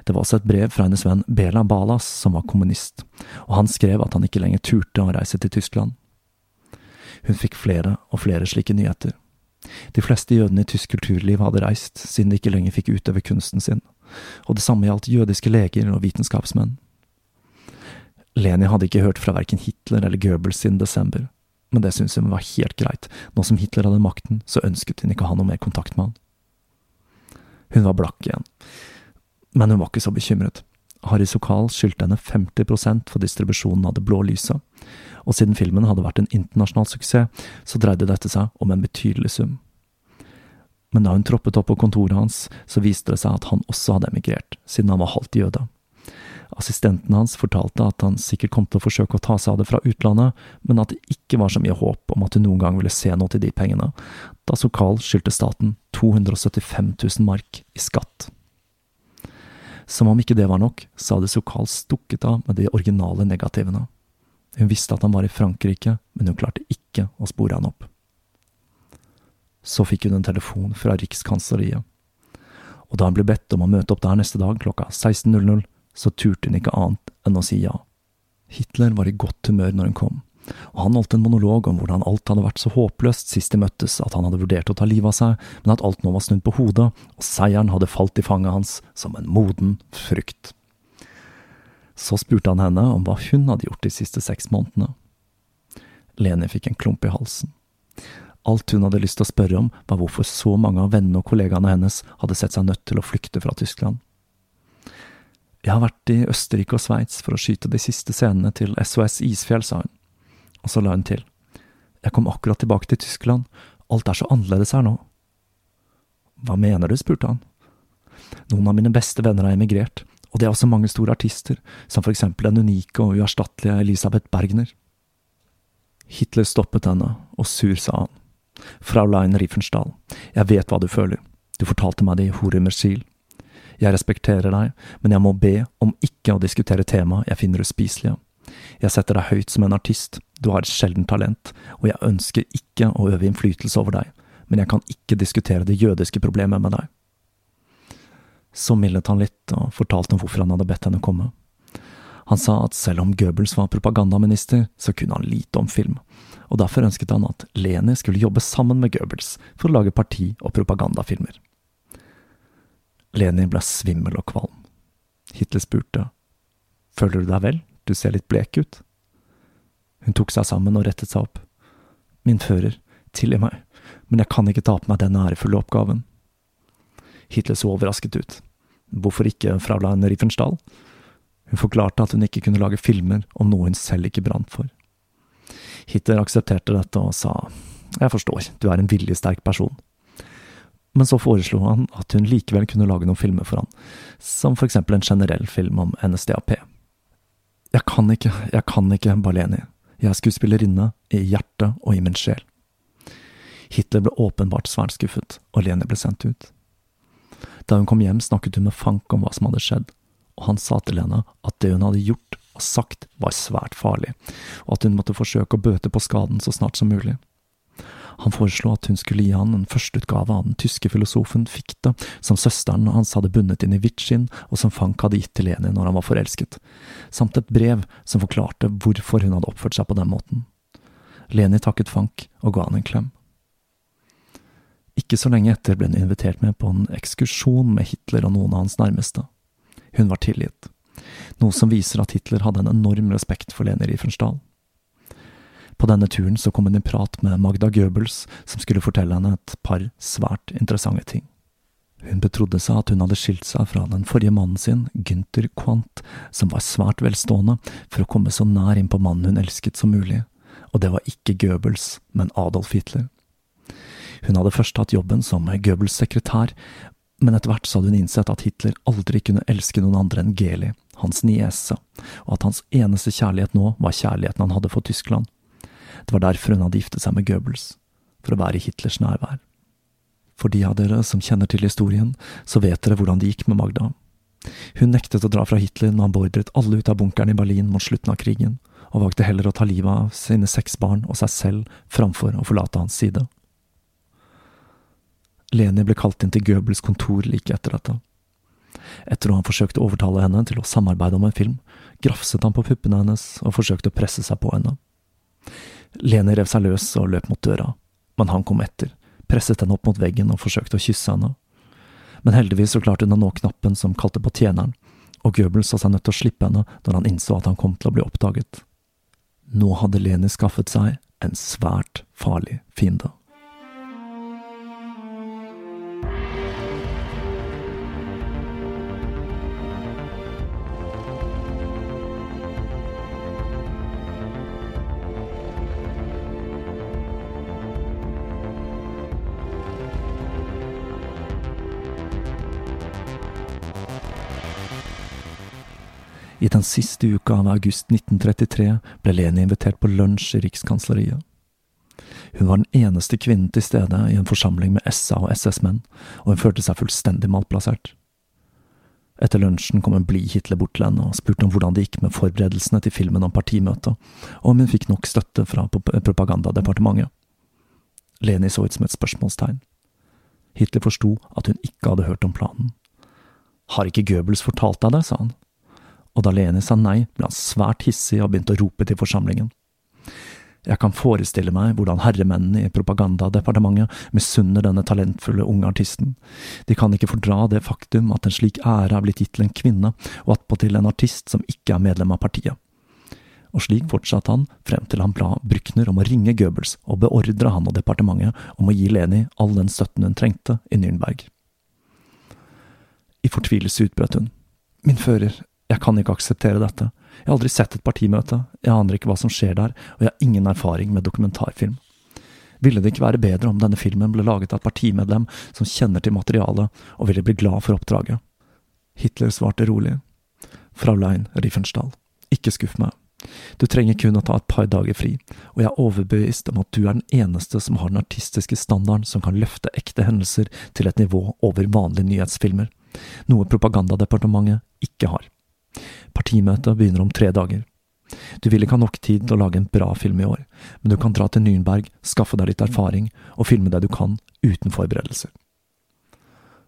Det var også et brev fra hennes venn Bela Balas, som var kommunist, og han skrev at han ikke lenger turte å reise til Tyskland. Hun fikk flere og flere slike nyheter. De fleste jødene i tysk kulturliv hadde reist, siden de ikke lenger fikk utøve kunsten sin, og det samme gjaldt jødiske leger og vitenskapsmenn. Leni hadde ikke hørt fra verken Hitler eller Goebbels siden desember, men det syntes hun var helt greit, nå som Hitler hadde makten, så ønsket hun ikke å ha noe mer kontakt med han. Hun var blakk igjen, men hun var ikke så bekymret. Harry Sokal skyldte henne 50% for distribusjonen av Det blå lyset, og siden filmen hadde vært en internasjonal suksess, så dreide dette seg om en betydelig sum. Men da hun troppet opp på kontoret hans, så viste det seg at han også hadde emigrert, siden han var halvt jøde. Assistenten hans fortalte at han sikkert kom til å forsøke å ta seg av det fra utlandet, men at det ikke var så mye håp om at hun noen gang ville se noe til de pengene, da Sokal skyldte staten 275 000 mark i skatt. Som om ikke det var nok, så hadde Sokal stukket av med de originale negativene. Hun visste at han var i Frankrike, men hun klarte ikke å spore han opp. Så fikk hun en telefon fra Rikskansleriet, og da hun ble bedt om å møte opp der neste dag klokka 16.00, så turte hun ikke annet enn å si ja. Hitler var i godt humør når hun kom, og han holdt en monolog om hvordan alt hadde vært så håpløst sist de møttes at han hadde vurdert å ta livet av seg, men at alt nå var snudd på hodet, og seieren hadde falt i fanget hans som en moden frukt. Så spurte han henne om hva hun hadde gjort de siste seks månedene. Leni fikk en klump i halsen. Alt hun hadde lyst til å spørre om, var hvorfor så mange av vennene og kollegaene hennes hadde sett seg nødt til å flykte fra Tyskland. Jeg har vært i Østerrike og Sveits for å skyte de siste scenene til SOS Isfjell, sa hun. Og så la hun til. Jeg kom akkurat tilbake til Tyskland, alt er så annerledes her nå. Hva mener du, spurte han. Noen av mine beste venner har emigrert, og det er også mange store artister, som for eksempel den unike og uerstattelige Elisabeth Bergner. Hitler stoppet henne, og sur sa han. Fraulein Riefensdahl, jeg vet hva du føler, du fortalte meg det i Horimersil. Jeg respekterer deg, men jeg må be om ikke å diskutere tema jeg finner uspiselige. Jeg setter deg høyt som en artist, du har et sjeldent talent, og jeg ønsker ikke å øve innflytelse over deg, men jeg kan ikke diskutere det jødiske problemet med deg. Så mildnet han litt og fortalte om hvorfor han hadde bedt henne komme. Han sa at selv om Goebbels var propagandaminister, så kunne han lite om film, og derfor ønsket han at Leni skulle jobbe sammen med Goebbels for å lage parti- og propagandafilmer. Lenin ble svimmel og kvalm. Hitler spurte, Føler du deg vel, du ser litt blek ut. Hun tok seg sammen og rettet seg opp. Min fører, tilgi meg, men jeg kan ikke ta på meg denne ærefulle oppgaven. Hitler så overrasket ut. Hvorfor ikke Fraulein Riefenstahl? Hun forklarte at hun ikke kunne lage filmer om noe hun selv ikke brant for. Hitler aksepterte dette og sa, jeg forstår, du er en viljesterk person men så foreslo han at hun likevel kunne lage noen filmer for han, som for eksempel en generell film om NSDAP. Jeg kan ikke, jeg kan ikke, Baleni, jeg er skuespillerinne i hjertet og i min sjel. Hitler ble åpenbart svært skuffet, og Leni ble sendt ut. Da hun kom hjem, snakket hun med Fank om hva som hadde skjedd, og han sa til henne at det hun hadde gjort og sagt, var svært farlig, og at hun måtte forsøke å bøte på skaden så snart som mulig. Han foreslo at hun skulle gi han en førsteutgave av den tyske filosofen Fichte, som søsteren hans hadde bundet inn i hvitt og som Fank hadde gitt til Leni når han var forelsket, samt et brev som forklarte hvorfor hun hadde oppført seg på den måten. Leni takket Fank og ga han en klem. Ikke så lenge etter ble hun invitert med på en ekskursjon med Hitler og noen av hans nærmeste. Hun var tilgitt. noe som viser at Hitler hadde en enorm respekt for Leni Riefenstahl. På denne turen så kom hun i prat med Magda Goebbels, som skulle fortelle henne et par svært interessante ting. Hun betrodde seg at hun hadde skilt seg fra den forrige mannen sin, Günther Quant, som var svært velstående, for å komme så nær inn på mannen hun elsket som mulig, og det var ikke Goebbels, men Adolf Hitler. Hun hadde først hatt jobben som Goebbels sekretær, men etter hvert så hadde hun innsett at Hitler aldri kunne elske noen andre enn Geli, hans niese, og at hans eneste kjærlighet nå var kjærligheten han hadde for Tyskland. Det var derfor hun hadde giftet seg med Goebbels, for å være i Hitlers nærvær. For de av dere som kjenner til historien, så vet dere hvordan det gikk med Magda. Hun nektet å dra fra Hitler når han beordret alle ut av bunkeren i Berlin mot slutten av krigen, og valgte heller å ta livet av sine seks barn og seg selv framfor å forlate hans side. Leni ble kalt inn til Goebbels kontor like etter dette. Etter å ha forsøkt å overtale henne til å samarbeide om en film, grafset han på puppene hennes og forsøkte å presse seg på henne. Leni rev seg løs og løp mot døra, men han kom etter, presset henne opp mot veggen og forsøkte å kysse henne. Men heldigvis så klarte hun å nå knappen som kalte på tjeneren, og Goebbels så seg nødt til å slippe henne når han innså at han kom til å bli oppdaget. Nå hadde Leni skaffet seg en svært farlig fiende. I den siste uka av august 1933 ble Leni invitert på lunsj i Rikskansleriet. Hun var den eneste kvinnen til stede i en forsamling med SA og SS-menn, og hun følte seg fullstendig malplassert. Etter lunsjen kom en blid Hitler bort til henne og spurte om hvordan det gikk med forberedelsene til filmen om partimøtet, og om hun fikk nok støtte fra propagandadepartementet. Leni så ut som et spørsmålstegn. Hitler forsto at hun ikke hadde hørt om planen. Har ikke Goebbels fortalt deg det, sa han og da Leni sa nei, ble han svært hissig og begynte å rope til forsamlingen. Jeg kan forestille meg hvordan herremennene i propagandadepartementet misunner denne talentfulle unge artisten. De kan ikke fordra det faktum at en slik ære er blitt gitt til en kvinne, og attpåtil en artist som ikke er medlem av partiet. Og slik fortsatte han frem til han ba Brückner om å ringe Goebbels og beordre han og departementet om å gi Leni all den støtten hun trengte i Nürnberg. I fortvilelse utbrøt hun. Min fører, jeg kan ikke akseptere dette. Jeg har aldri sett et partimøte, jeg aner ikke hva som skjer der, og jeg har ingen erfaring med dokumentarfilm. Ville det ikke være bedre om denne filmen ble laget av et partimedlem som kjenner til materialet og ville bli glad for oppdraget? Hitler svarte rolig. Fraulein Riefenstahl, ikke skuff meg. Du trenger kun å ta et par dager fri, og jeg er overbevist om at du er den eneste som har den artistiske standarden som kan løfte ekte hendelser til et nivå over vanlige nyhetsfilmer, noe propagandadepartementet ikke har. Partimøtet begynner om tre dager. Du vil ikke ha nok tid til å lage en bra film i år, men du kan dra til Nürnberg, skaffe deg litt erfaring og filme det du kan, uten forberedelser.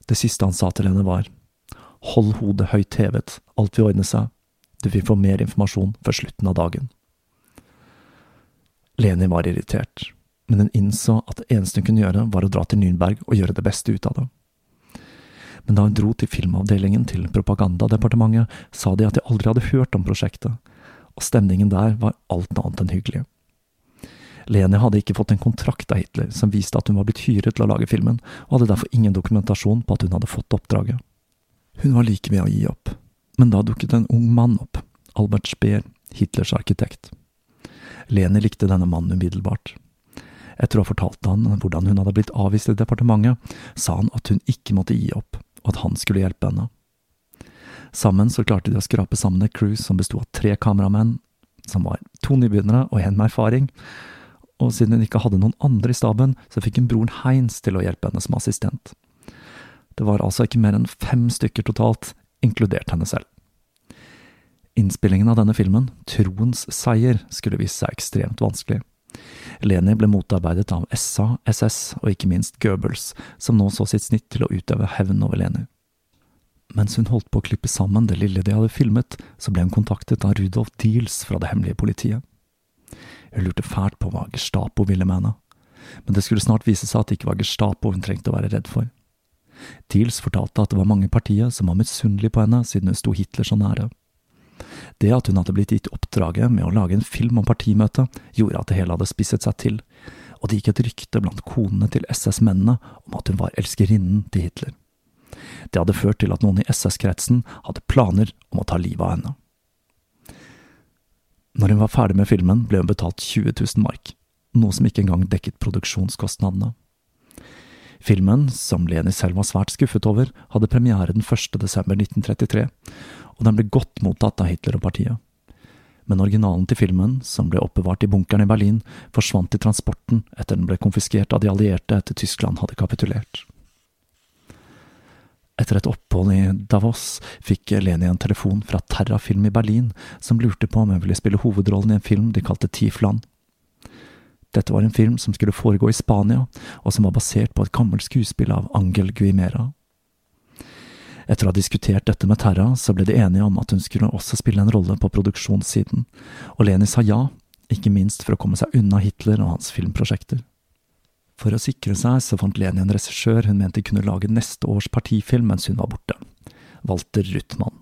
Det siste han sa til henne var, hold hodet høyt hevet, alt vil ordne seg, du vil få mer informasjon før slutten av dagen. Leni var irritert, men hun innså at det eneste hun kunne gjøre, var å dra til Nürnberg og gjøre det beste ut av det men da hun dro til filmavdelingen til propagandadepartementet, sa de at de aldri hadde hørt om prosjektet, og stemningen der var alt annet enn hyggelig. Leni hadde ikke fått en kontrakt av Hitler som viste at hun var blitt hyret til å lage filmen, og hadde derfor ingen dokumentasjon på at hun hadde fått oppdraget. Hun var like ved å gi opp, men da dukket en ung mann opp, Albert Speer, Hitlers arkitekt. Leni likte denne mannen umiddelbart. Etter å ha fortalt han hvordan hun hadde blitt avvist i departementet, sa han at hun ikke måtte gi opp, og at han skulle hjelpe henne. Sammen så klarte de å skrape sammen et crew som besto av tre kameramenn, som var to nybegynnere og en med erfaring, og siden hun ikke hadde noen andre i staben, så fikk hun broren Heinz til å hjelpe henne som assistent. Det var altså ikke mer enn fem stykker totalt, inkludert henne selv. Innspillingen av denne filmen, Troens seier, skulle vise seg ekstremt vanskelig. Leni ble motarbeidet av SA, SS og ikke minst Goebbels, som nå så sitt snitt til å utøve hevn over Leni. Mens hun holdt på å klippe sammen det lille de hadde filmet, så ble hun kontaktet av Rudolf Diels fra det hemmelige politiet. Hun lurte fælt på hva Gestapo ville med henne, men det skulle snart vise seg at det ikke var Gestapo hun trengte å være redd for. Diels fortalte at det var mange partier som var misunnelige på henne siden hun sto Hitler så nære. Det at hun hadde blitt gitt oppdraget med å lage en film om partimøtet, gjorde at det hele hadde spisset seg til, og det gikk et rykte blant konene til SS-mennene om at hun var elskerinnen til Hitler. Det hadde ført til at noen i SS-kretsen hadde planer om å ta livet av henne. Når hun var ferdig med filmen, ble hun betalt 20 000 mark, noe som ikke engang dekket produksjonskostnadene. Filmen, som Leni selv var svært skuffet over, hadde premiere den 1. desember 1933, og den ble godt mottatt av Hitler og partiet. Men originalen til filmen, som ble oppbevart i bunkeren i Berlin, forsvant i transporten etter den ble konfiskert av de allierte etter Tyskland hadde kapitulert. Etter et opphold i Davos fikk Leni en telefon fra Terra Film i Berlin, som lurte på om hun ville spille hovedrollen i en film de kalte Tifland. Dette var en film som skulle foregå i Spania, og som var basert på et gammelt skuespill av Angel Guimera. Etter å ha diskutert dette med Terra, så ble de enige om at hun skulle også spille en rolle på produksjonssiden, og Leni sa ja, ikke minst for å komme seg unna Hitler og hans filmprosjekter. For å sikre seg så fant Leni en regissør hun mente kunne lage neste års partifilm mens hun var borte, Walter Ruthmann.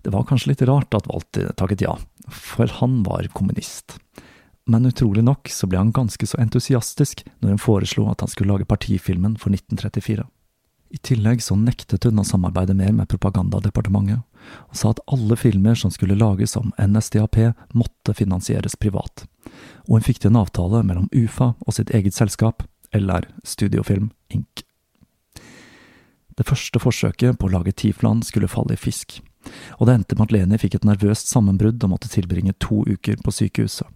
Det var kanskje litt rart at Walter takket ja, for han var kommunist men utrolig nok så ble han ganske så entusiastisk når hun foreslo at han skulle lage partifilmen for 1934. I tillegg så nektet hun å samarbeide mer med propagandadepartementet, og sa at alle filmer som skulle lages om NSDAP måtte finansieres privat, og hun fikk til en avtale mellom UFA og sitt eget selskap, LR Studiofilm Inc. Det første forsøket på å lage Tifland skulle falle i fisk, og det endte med at Leni fikk et nervøst sammenbrudd og måtte tilbringe to uker på sykehuset.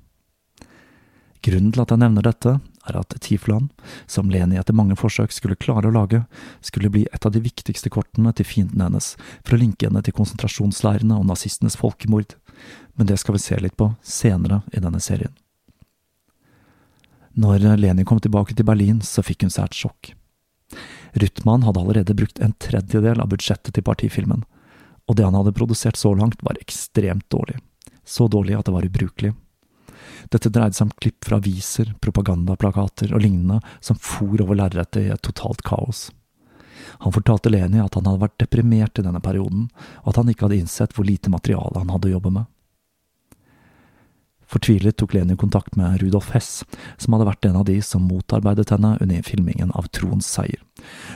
Grunnen til at jeg nevner dette, er at Tiflan, som Leni etter mange forsøk skulle klare å lage, skulle bli et av de viktigste kortene til fienden hennes for å linke henne til konsentrasjonsleirene og nazistenes folkemord, men det skal vi se litt på senere i denne serien. Når Leni kom tilbake til Berlin, så fikk hun et sjokk. Ruthmann hadde allerede brukt en tredjedel av budsjettet til partifilmen, og det han hadde produsert så langt, var ekstremt dårlig. Så dårlig at det var ubrukelig. Dette dreide seg om klipp fra aviser, propagandaplakater og lignende som for over lerretet i et totalt kaos. Han fortalte Leni at han hadde vært deprimert i denne perioden, og at han ikke hadde innsett hvor lite materiale han hadde å jobbe med. Fortvilet tok Leni kontakt med Rudolf Hess, som hadde vært en av de som motarbeidet henne under filmingen av Troens seier.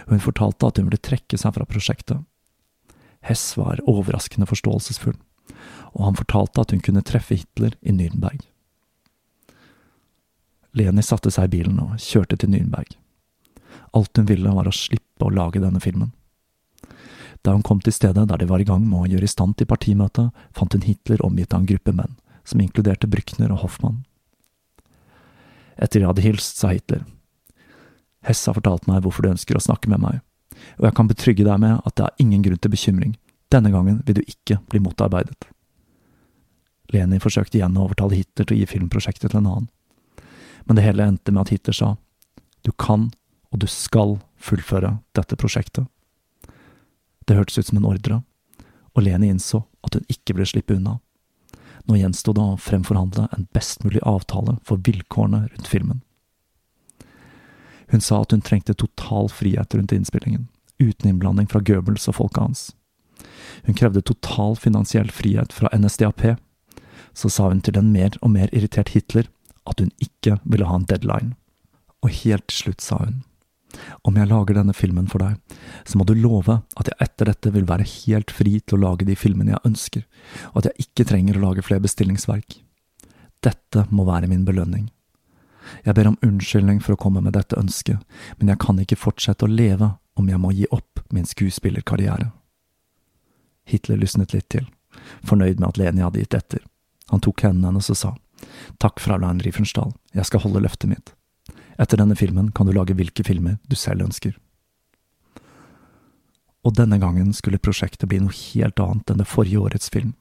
Hun fortalte at hun ville trekke seg fra prosjektet. Hess var overraskende forståelsesfull, og han fortalte at hun kunne treffe Hitler i Nürnberg. Leni satte seg i bilen og kjørte til Nürnberg. Alt hun ville var å slippe å lage denne filmen. Da hun kom til stedet der de var i gang med å gjøre i stand til partimøtet, fant hun Hitler omgitt av en gruppe menn, som inkluderte Brückner og Hoffmann. Etter de hadde hilst, sa Hitler. Hess har fortalt meg hvorfor du ønsker å snakke med meg, og jeg kan betrygge deg med at det er ingen grunn til bekymring, denne gangen vil du ikke bli motarbeidet. Leni forsøkte igjen å overtale Hitler til å gi filmprosjektet til en annen men det hele endte med at Hitler sa du kan og du skal fullføre dette prosjektet. Det hørtes ut som en ordre, og Leni innså at hun ikke ville slippe unna. Nå gjensto det å fremforhandle en best mulig avtale for vilkårene rundt filmen. Hun sa at hun trengte total frihet rundt innspillingen, uten innblanding fra Goebbels og folket hans. Hun krevde total finansiell frihet fra NSDAP. Så sa hun til en mer og mer irritert Hitler at hun ikke ville ha en deadline. Og helt til slutt sa hun, om jeg lager denne filmen for deg, så må du love at jeg etter dette vil være helt fri til å lage de filmene jeg ønsker, og at jeg ikke trenger å lage flere bestillingsverk. Dette må være min belønning. Jeg ber om unnskyldning for å komme med dette ønsket, men jeg kan ikke fortsette å leve om jeg må gi opp min skuespillerkarriere. Hitler lysnet litt til, fornøyd med at Leni hadde gitt etter. Han tok hendene hennes og sa, Takk, fraulein Riefensdahl, jeg skal holde løftet mitt. Etter denne filmen kan du lage hvilke filmer du selv ønsker. Og denne gangen skulle prosjektet bli noe helt annet enn det forrige årets film.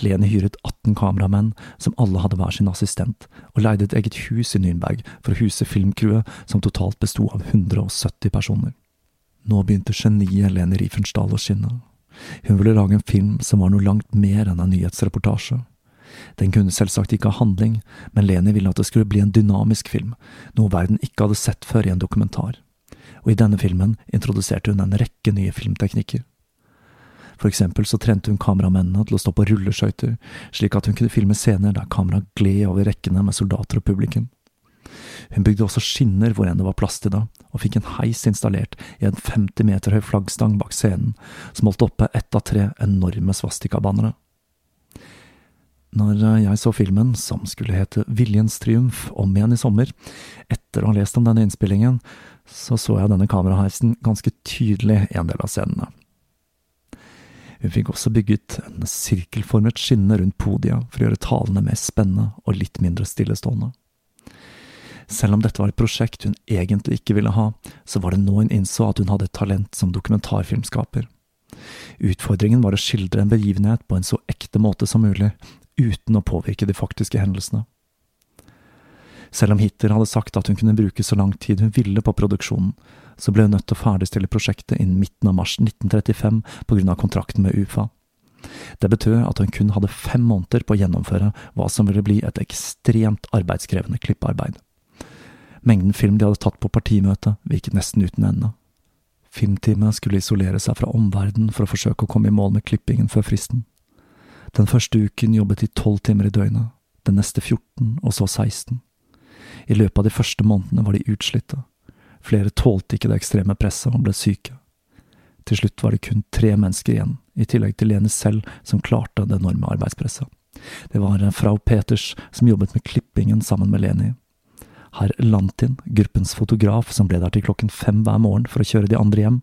Leni hyret 18 kameramenn, som alle hadde hver sin assistent, og leide et eget hus i Nürnberg for å huse filmcrewet, som totalt besto av 170 personer. Nå begynte geniet Leni Riefenstahl å skinne. Hun ville lage en film som var noe langt mer enn en nyhetsreportasje. Den kunne selvsagt ikke ha handling, men Leni ville at det skulle bli en dynamisk film, noe verden ikke hadde sett før i en dokumentar. Og i denne filmen introduserte hun en rekke nye filmteknikker. For eksempel så trente hun kameramennene til å stå på rulleskøyter, slik at hun kunne filme scener der kameraet gled over rekkene med soldater og publikum. Hun bygde også skinner hvor enn det var plass til det, og fikk en heis installert i en 50 meter høy flaggstang bak scenen, som holdt oppe ett av tre enorme svastikabannere. Når jeg så filmen, som skulle hete Viljens triumf, om igjen i sommer, etter å ha lest om denne innspillingen, så så jeg denne kameraheisen ganske tydelig i en del av scenene. Hun fikk også bygget en sirkelformet skinne rundt podiet for å gjøre talene mer spennende og litt mindre stillestående. Selv om dette var et prosjekt hun egentlig ikke ville ha, så var det nå hun innså at hun hadde et talent som dokumentarfilmskaper. Utfordringen var å skildre en begivenhet på en så ekte måte som mulig, uten å påvirke de faktiske hendelsene. Selv om Hitler hadde sagt at hun kunne bruke så lang tid hun ville på produksjonen, så ble hun nødt til å ferdigstille prosjektet innen midten av mars 1935 på grunn av kontrakten med UFA. Det betød at hun kun hadde fem måneder på å gjennomføre hva som ville bli et ekstremt arbeidskrevende klippearbeid. Mengden film de hadde tatt på partimøtet, virket nesten uten ende. Filmteamet skulle isolere seg fra omverdenen for å forsøke å komme i mål med klippingen før fristen. Den første uken jobbet de tolv timer i døgnet, den neste 14, og så 16. I løpet av de første månedene var de utslitte. Flere tålte ikke det ekstreme presset og ble syke. Til slutt var det kun tre mennesker igjen, i tillegg til Leni selv, som klarte det enorme arbeidspresset. Det var Frau Peters som jobbet med klippingen sammen med Leni. Herr Lantin, gruppens fotograf som ble der til klokken fem hver morgen for å kjøre de andre hjem,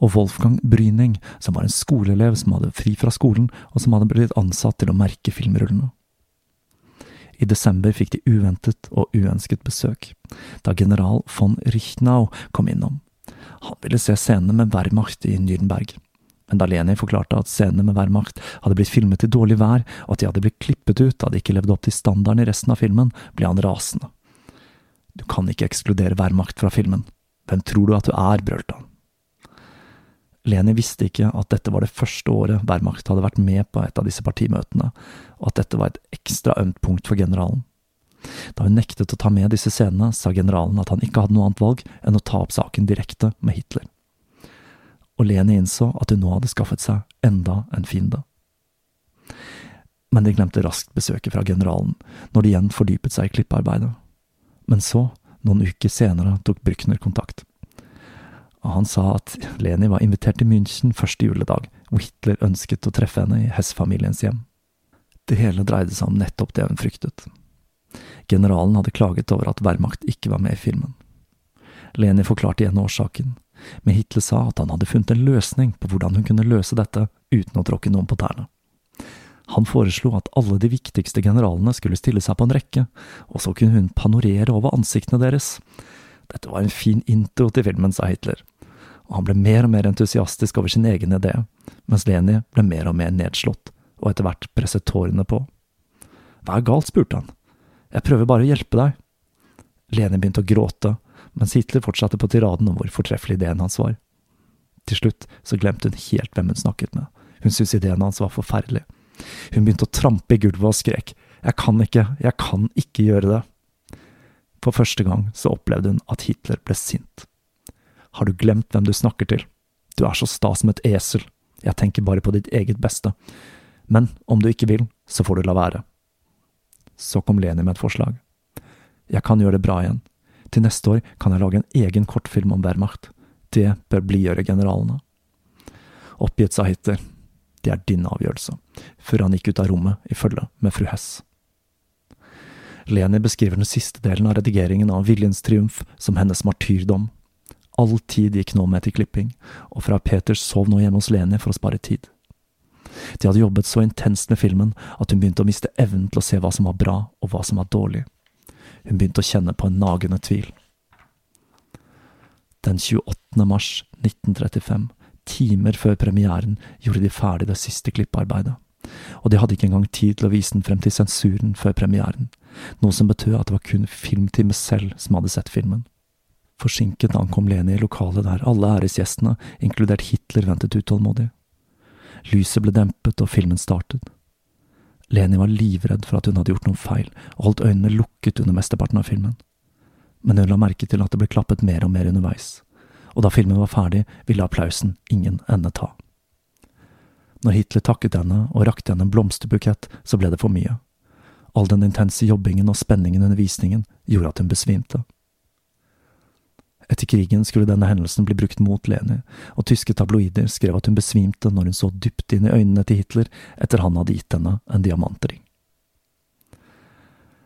og Wolfgang Bryning, som var en skoleelev som hadde fri fra skolen, og som hadde blitt ansatt til å merke filmrullene. I desember fikk de uventet og uønsket besøk, da general von Richnau kom innom. Han ville se scenene med Wehrmacht i Nürnberg. Men da Leni forklarte at scenene med Wehrmacht hadde blitt filmet i dårlig vær, og at de hadde blitt klippet ut da de ikke levde opp til standarden i resten av filmen, ble han rasende. Du kan ikke ekskludere Wehrmacht fra filmen. Hvem tror du at du er, brølte han. Leni visste ikke at dette var det første året Wehrmacht hadde vært med på et av disse partimøtene, og at dette var et ekstra ømt punkt for generalen. Da hun nektet å ta med disse scenene, sa generalen at han ikke hadde noe annet valg enn å ta opp saken direkte med Hitler. Og Leni innså at hun nå hadde skaffet seg enda en fiende. Men de glemte raskt besøket fra generalen, når de igjen fordypet seg i klippearbeidet. Men så, noen uker senere, tok Brückner kontakt og han sa at Leni var invitert til München første juledag, og Hitler ønsket å treffe henne i Hess-familiens hjem. Det hele dreide seg om nettopp det hun fryktet. Generalen hadde klaget over at Wehrmacht ikke var med i filmen. Leni forklarte igjen årsaken, men Hitler sa at han hadde funnet en løsning på hvordan hun kunne løse dette uten å tråkke noen på tærne. Han foreslo at alle de viktigste generalene skulle stille seg på en rekke, og så kunne hun panorere over ansiktene deres. Dette var en fin intro til filmen, sa Hitler og han ble mer og mer entusiastisk over sin egen idé, mens Leni ble mer og mer nedslått, og etter hvert presset tårene på. Hva er galt, spurte han. Jeg prøver bare å hjelpe deg. Leni begynte å gråte, mens Hitler fortsatte på tiraden om hvor fortreffelig ideen hans var. Til slutt så glemte hun helt hvem hun snakket med, hun syntes ideen hans var forferdelig. Hun begynte å trampe i gulvet og skrek, jeg kan ikke, jeg kan ikke gjøre det. For første gang så opplevde hun at Hitler ble sint. Har du glemt hvem du snakker til? Du er så sta som et esel, jeg tenker bare på ditt eget beste. Men om du ikke vil, så får du la være. Så kom Leni med et forslag. Jeg kan gjøre det bra igjen. Til neste år kan jeg lage en egen kortfilm om Wehrmacht. Det bør blidgjøre generalene. Oppgitt sa Hitler. Det er din avgjørelse, før han gikk ut av rommet i følge med fru Hess. Leni beskriver den siste delen av redigeringen av Viljens triumf som hennes martyrdom All tid gikk nå med til klipping, og fra Peters sov nå hjemme hos Leni for å spare tid. De hadde jobbet så intenst med filmen at hun begynte å miste evnen til å se hva som var bra og hva som var dårlig. Hun begynte å kjenne på en nagende tvil. Den 28. mars 1935, timer før premieren, gjorde de ferdig det siste klippearbeidet. Og de hadde ikke engang tid til å vise den frem til sensuren før premieren, noe som betød at det var kun filmteamet selv som hadde sett filmen. Forsinket ankom Leni i lokalet der alle æresgjestene, inkludert Hitler, ventet utålmodig. Lyset ble dempet og filmen startet. Leni var livredd for at hun hadde gjort noen feil, og holdt øynene lukket under mesteparten av filmen. Men hun la merke til at det ble klappet mer og mer underveis, og da filmen var ferdig, ville applausen ingen ende ta. Når Hitler takket henne og rakte henne en blomsterbukett, så ble det for mye. All den intense jobbingen og spenningen under visningen gjorde at hun besvimte. Etter krigen skulle denne hendelsen bli brukt mot Leni, og tyske tabloider skrev at hun besvimte når hun så dypt inn i øynene til Hitler etter han hadde gitt henne en diamantring.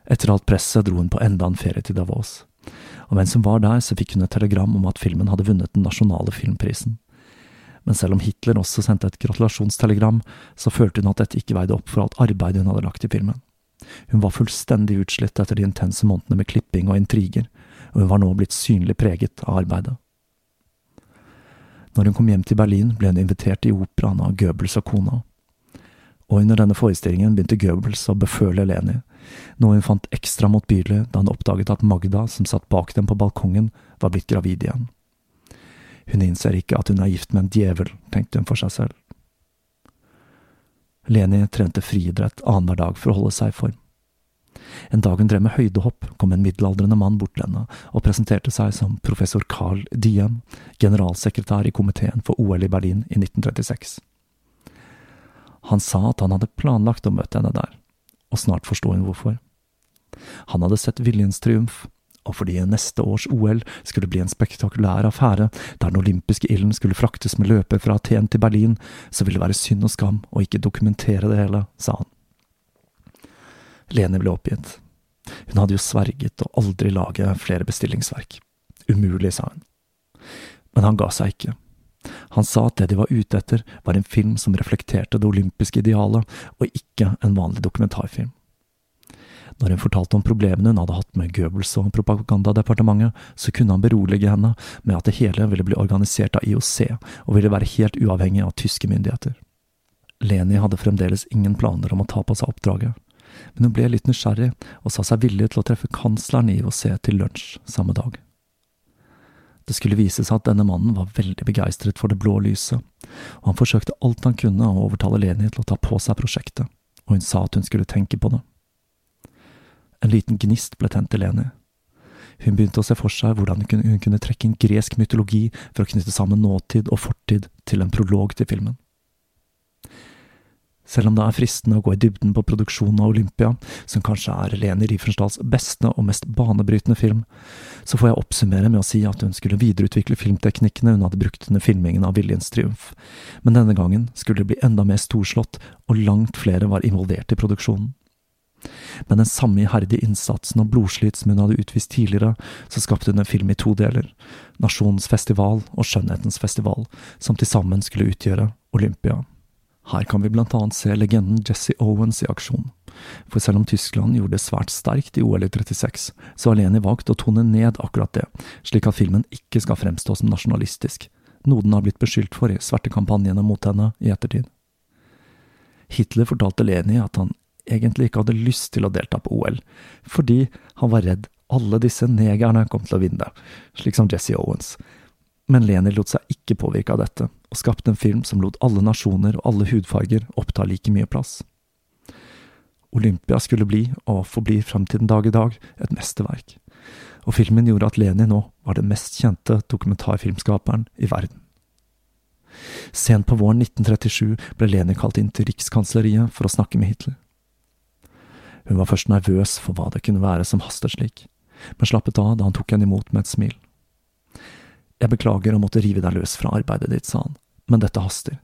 Etter alt presset dro hun på enda en ferie til Davos, og mens hun var der, så fikk hun et telegram om at filmen hadde vunnet den nasjonale filmprisen. Men selv om Hitler også sendte et gratulasjonstelegram, så følte hun at dette ikke veide opp for alt arbeidet hun hadde lagt i filmen. Hun var fullstendig utslitt etter de intense månedene med klipping og intriger, og hun var nå blitt synlig preget av arbeidet. Når hun kom hjem til Berlin, ble hun invitert i operaen av Goebbels og kona. Og under denne forestillingen begynte Goebbels å beføle Leni, noe hun fant ekstra motbydelig da hun oppdaget at Magda, som satt bak dem på balkongen, var blitt gravid igjen. Hun innser ikke at hun er gift med en djevel, tenkte hun for seg selv. Leni trente friidrett annenhver dag for å holde seg i form. En dag hun drev med høydehopp, kom en middelaldrende mann bort til henne og presenterte seg som professor Carl Diem, generalsekretær i komiteen for OL i Berlin i 1936. Han sa at han hadde planlagt å møte henne der, og snart forsto hun hvorfor. Han hadde sett Viljens triumf, og fordi neste års OL skulle bli en spektakulær affære der den olympiske ilden skulle fraktes med løper fra Aten til Berlin, så ville det være synd og skam å ikke dokumentere det hele, sa han. Leni ble oppgitt. Hun hadde jo sverget å aldri lage flere bestillingsverk. Umulig, sa hun. Men han ga seg ikke. Han sa at det de var ute etter, var en film som reflekterte det olympiske idealet, og ikke en vanlig dokumentarfilm. Når hun fortalte om problemene hun hadde hatt med Goebbels og propagandadepartementet, så kunne han berolige henne med at det hele ville bli organisert av IOC og ville være helt uavhengig av tyske myndigheter. Leni hadde fremdeles ingen planer om å ta på seg oppdraget, men hun ble litt nysgjerrig og sa seg villig til å treffe kansleren i IOC til lunsj samme dag. Det skulle vise seg at denne mannen var veldig begeistret for det blå lyset, og han forsøkte alt han kunne å overtale Leni til å ta på seg prosjektet, og hun sa at hun skulle tenke på det. En liten gnist ble tent i Leni. Hun begynte å se for seg hvordan hun kunne trekke inn gresk mytologi for å knytte sammen nåtid og fortid til en prolog til filmen. Selv om det er fristende å gå i dybden på produksjonen av Olympia, som kanskje er Leni Riefenstahls beste og mest banebrytende film, så får jeg oppsummere med å si at hun skulle videreutvikle filmteknikkene hun hadde brukt under filmingen av Viljens triumf, men denne gangen skulle det bli enda mer storslått, og langt flere var involvert i produksjonen. Med den samme iherdige innsatsen og blodslit som hun hadde utvist tidligere, så skapte hun en film i to deler, Nasjonens festival og Skjønnhetens festival, som til sammen skulle utgjøre Olympia. Her kan vi blant annet se legenden Jesse Owens i aksjon. For selv om Tyskland gjorde det svært sterkt i OL i 36, så har Leni valgt å tone ned akkurat det, slik at filmen ikke skal fremstå som nasjonalistisk, noe den har blitt beskyldt for i svertekampanjene mot henne i ettertid. Hitler fortalte Leni at han egentlig ikke hadde lyst til å delta på OL, fordi han var redd alle disse negerne kom til å vinne, slik som Jesse Owens. Men Leni lot seg ikke påvirke av dette, og skapte en film som lot alle nasjoner og alle hudfarger oppta like mye plass. Olympia skulle bli, og forblir fram til den dag i dag, et mesterverk, og filmen gjorde at Leni nå var den mest kjente dokumentarfilmskaperen i verden. Sent på våren 1937 ble Leni kalt inn til rikskansleriet for å snakke med Hitler. Hun var først nervøs for hva det kunne være som hastet slik, men slappet av da han tok henne imot med et smil. Jeg beklager å måtte rive deg løs fra arbeidet ditt, sa han, men dette haster.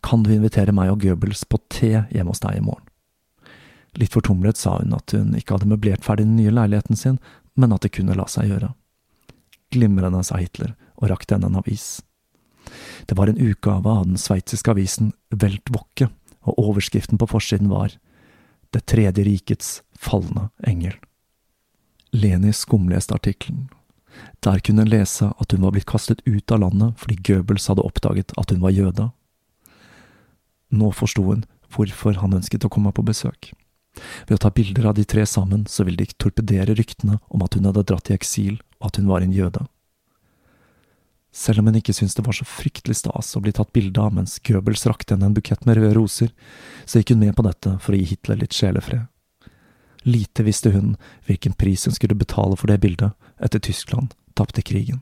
Kan du invitere meg og Goebbels på te hjemme hos deg i morgen? Litt fortumlet sa hun at hun ikke hadde møblert ferdig den nye leiligheten sin, men at det kunne la seg gjøre. Glimrende, sa Hitler og rakte henne en avis. Det var en utgave av den sveitsiske avisen Weltwoche, og overskriften på forsiden var det tredje rikets falne engel. Leni skumleste artikkelen. Der kunne hun lese at hun var blitt kastet ut av landet fordi Goebbels hadde oppdaget at hun var jøde. Nå forsto hun hvorfor han ønsket å komme på besøk. Ved å ta bilder av de tre sammen, så ville de torpedere ryktene om at hun hadde dratt i eksil, og at hun var en jøde. Selv om hun ikke syntes det var så fryktelig stas å bli tatt bilde av mens Goebbels rakte henne en bukett med røde roser, så gikk hun med på dette for å gi Hitler litt sjelefred. Lite visste hun hvilken pris hun skulle betale for det bildet etter Tyskland tapte krigen.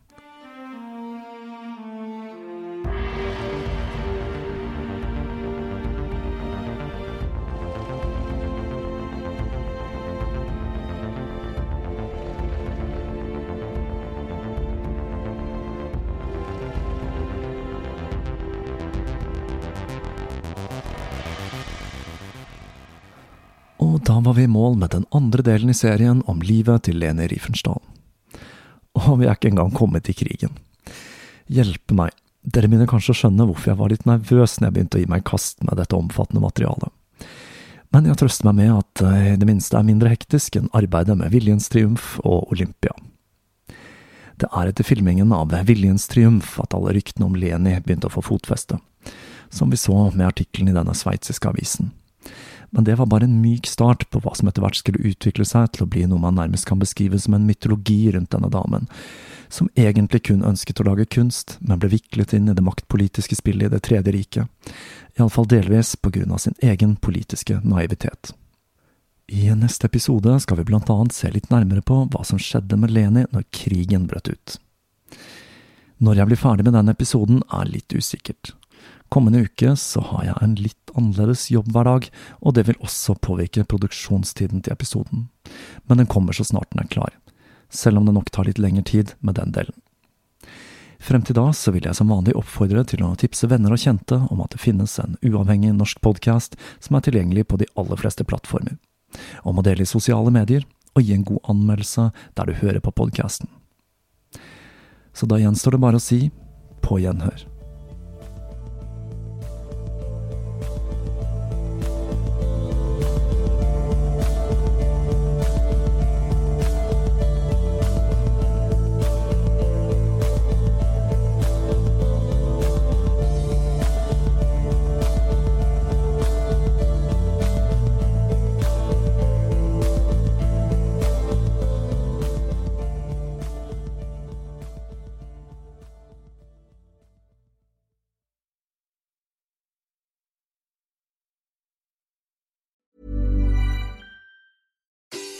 Og da var vi i mål med den andre delen i serien om livet til Leni Riefenstahl. Og vi er ikke engang kommet til krigen. Hjelpe meg, dere begynner kanskje å skjønne hvorfor jeg var litt nervøs når jeg begynte å gi meg i kast med dette omfattende materialet. Men jeg trøster meg med at det i det minste er mindre hektisk enn arbeidet med Viljens triumf og Olympia. Det er etter filmingen av Viljens triumf at alle ryktene om Leni begynte å få fotfeste, som vi så med artikkelen i denne sveitsiske avisen men det var bare en myk start på hva som etter hvert skulle utvikle seg til å bli noe man nærmest kan beskrive som en mytologi rundt denne damen, som egentlig kun ønsket å lage kunst, men ble viklet inn i det maktpolitiske spillet i Det tredje riket, iallfall delvis på grunn av sin egen politiske naivitet. I neste episode skal vi blant annet se litt nærmere på hva som skjedde med Leni når krigen brøt ut. Når jeg blir ferdig med den episoden, er litt usikkert. Kommende uke så har jeg en litt annerledes jobbhverdag, og det vil også påvirke produksjonstiden til episoden. Men den kommer så snart den er klar, selv om det nok tar litt lengre tid med den delen. Frem til da så vil jeg som vanlig oppfordre til å tipse venner og kjente om at det finnes en uavhengig norsk podkast som er tilgjengelig på de aller fleste plattformer, om å dele i sosiale medier og gi en god anmeldelse der du hører på podkasten. Så da gjenstår det bare å si på gjenhør.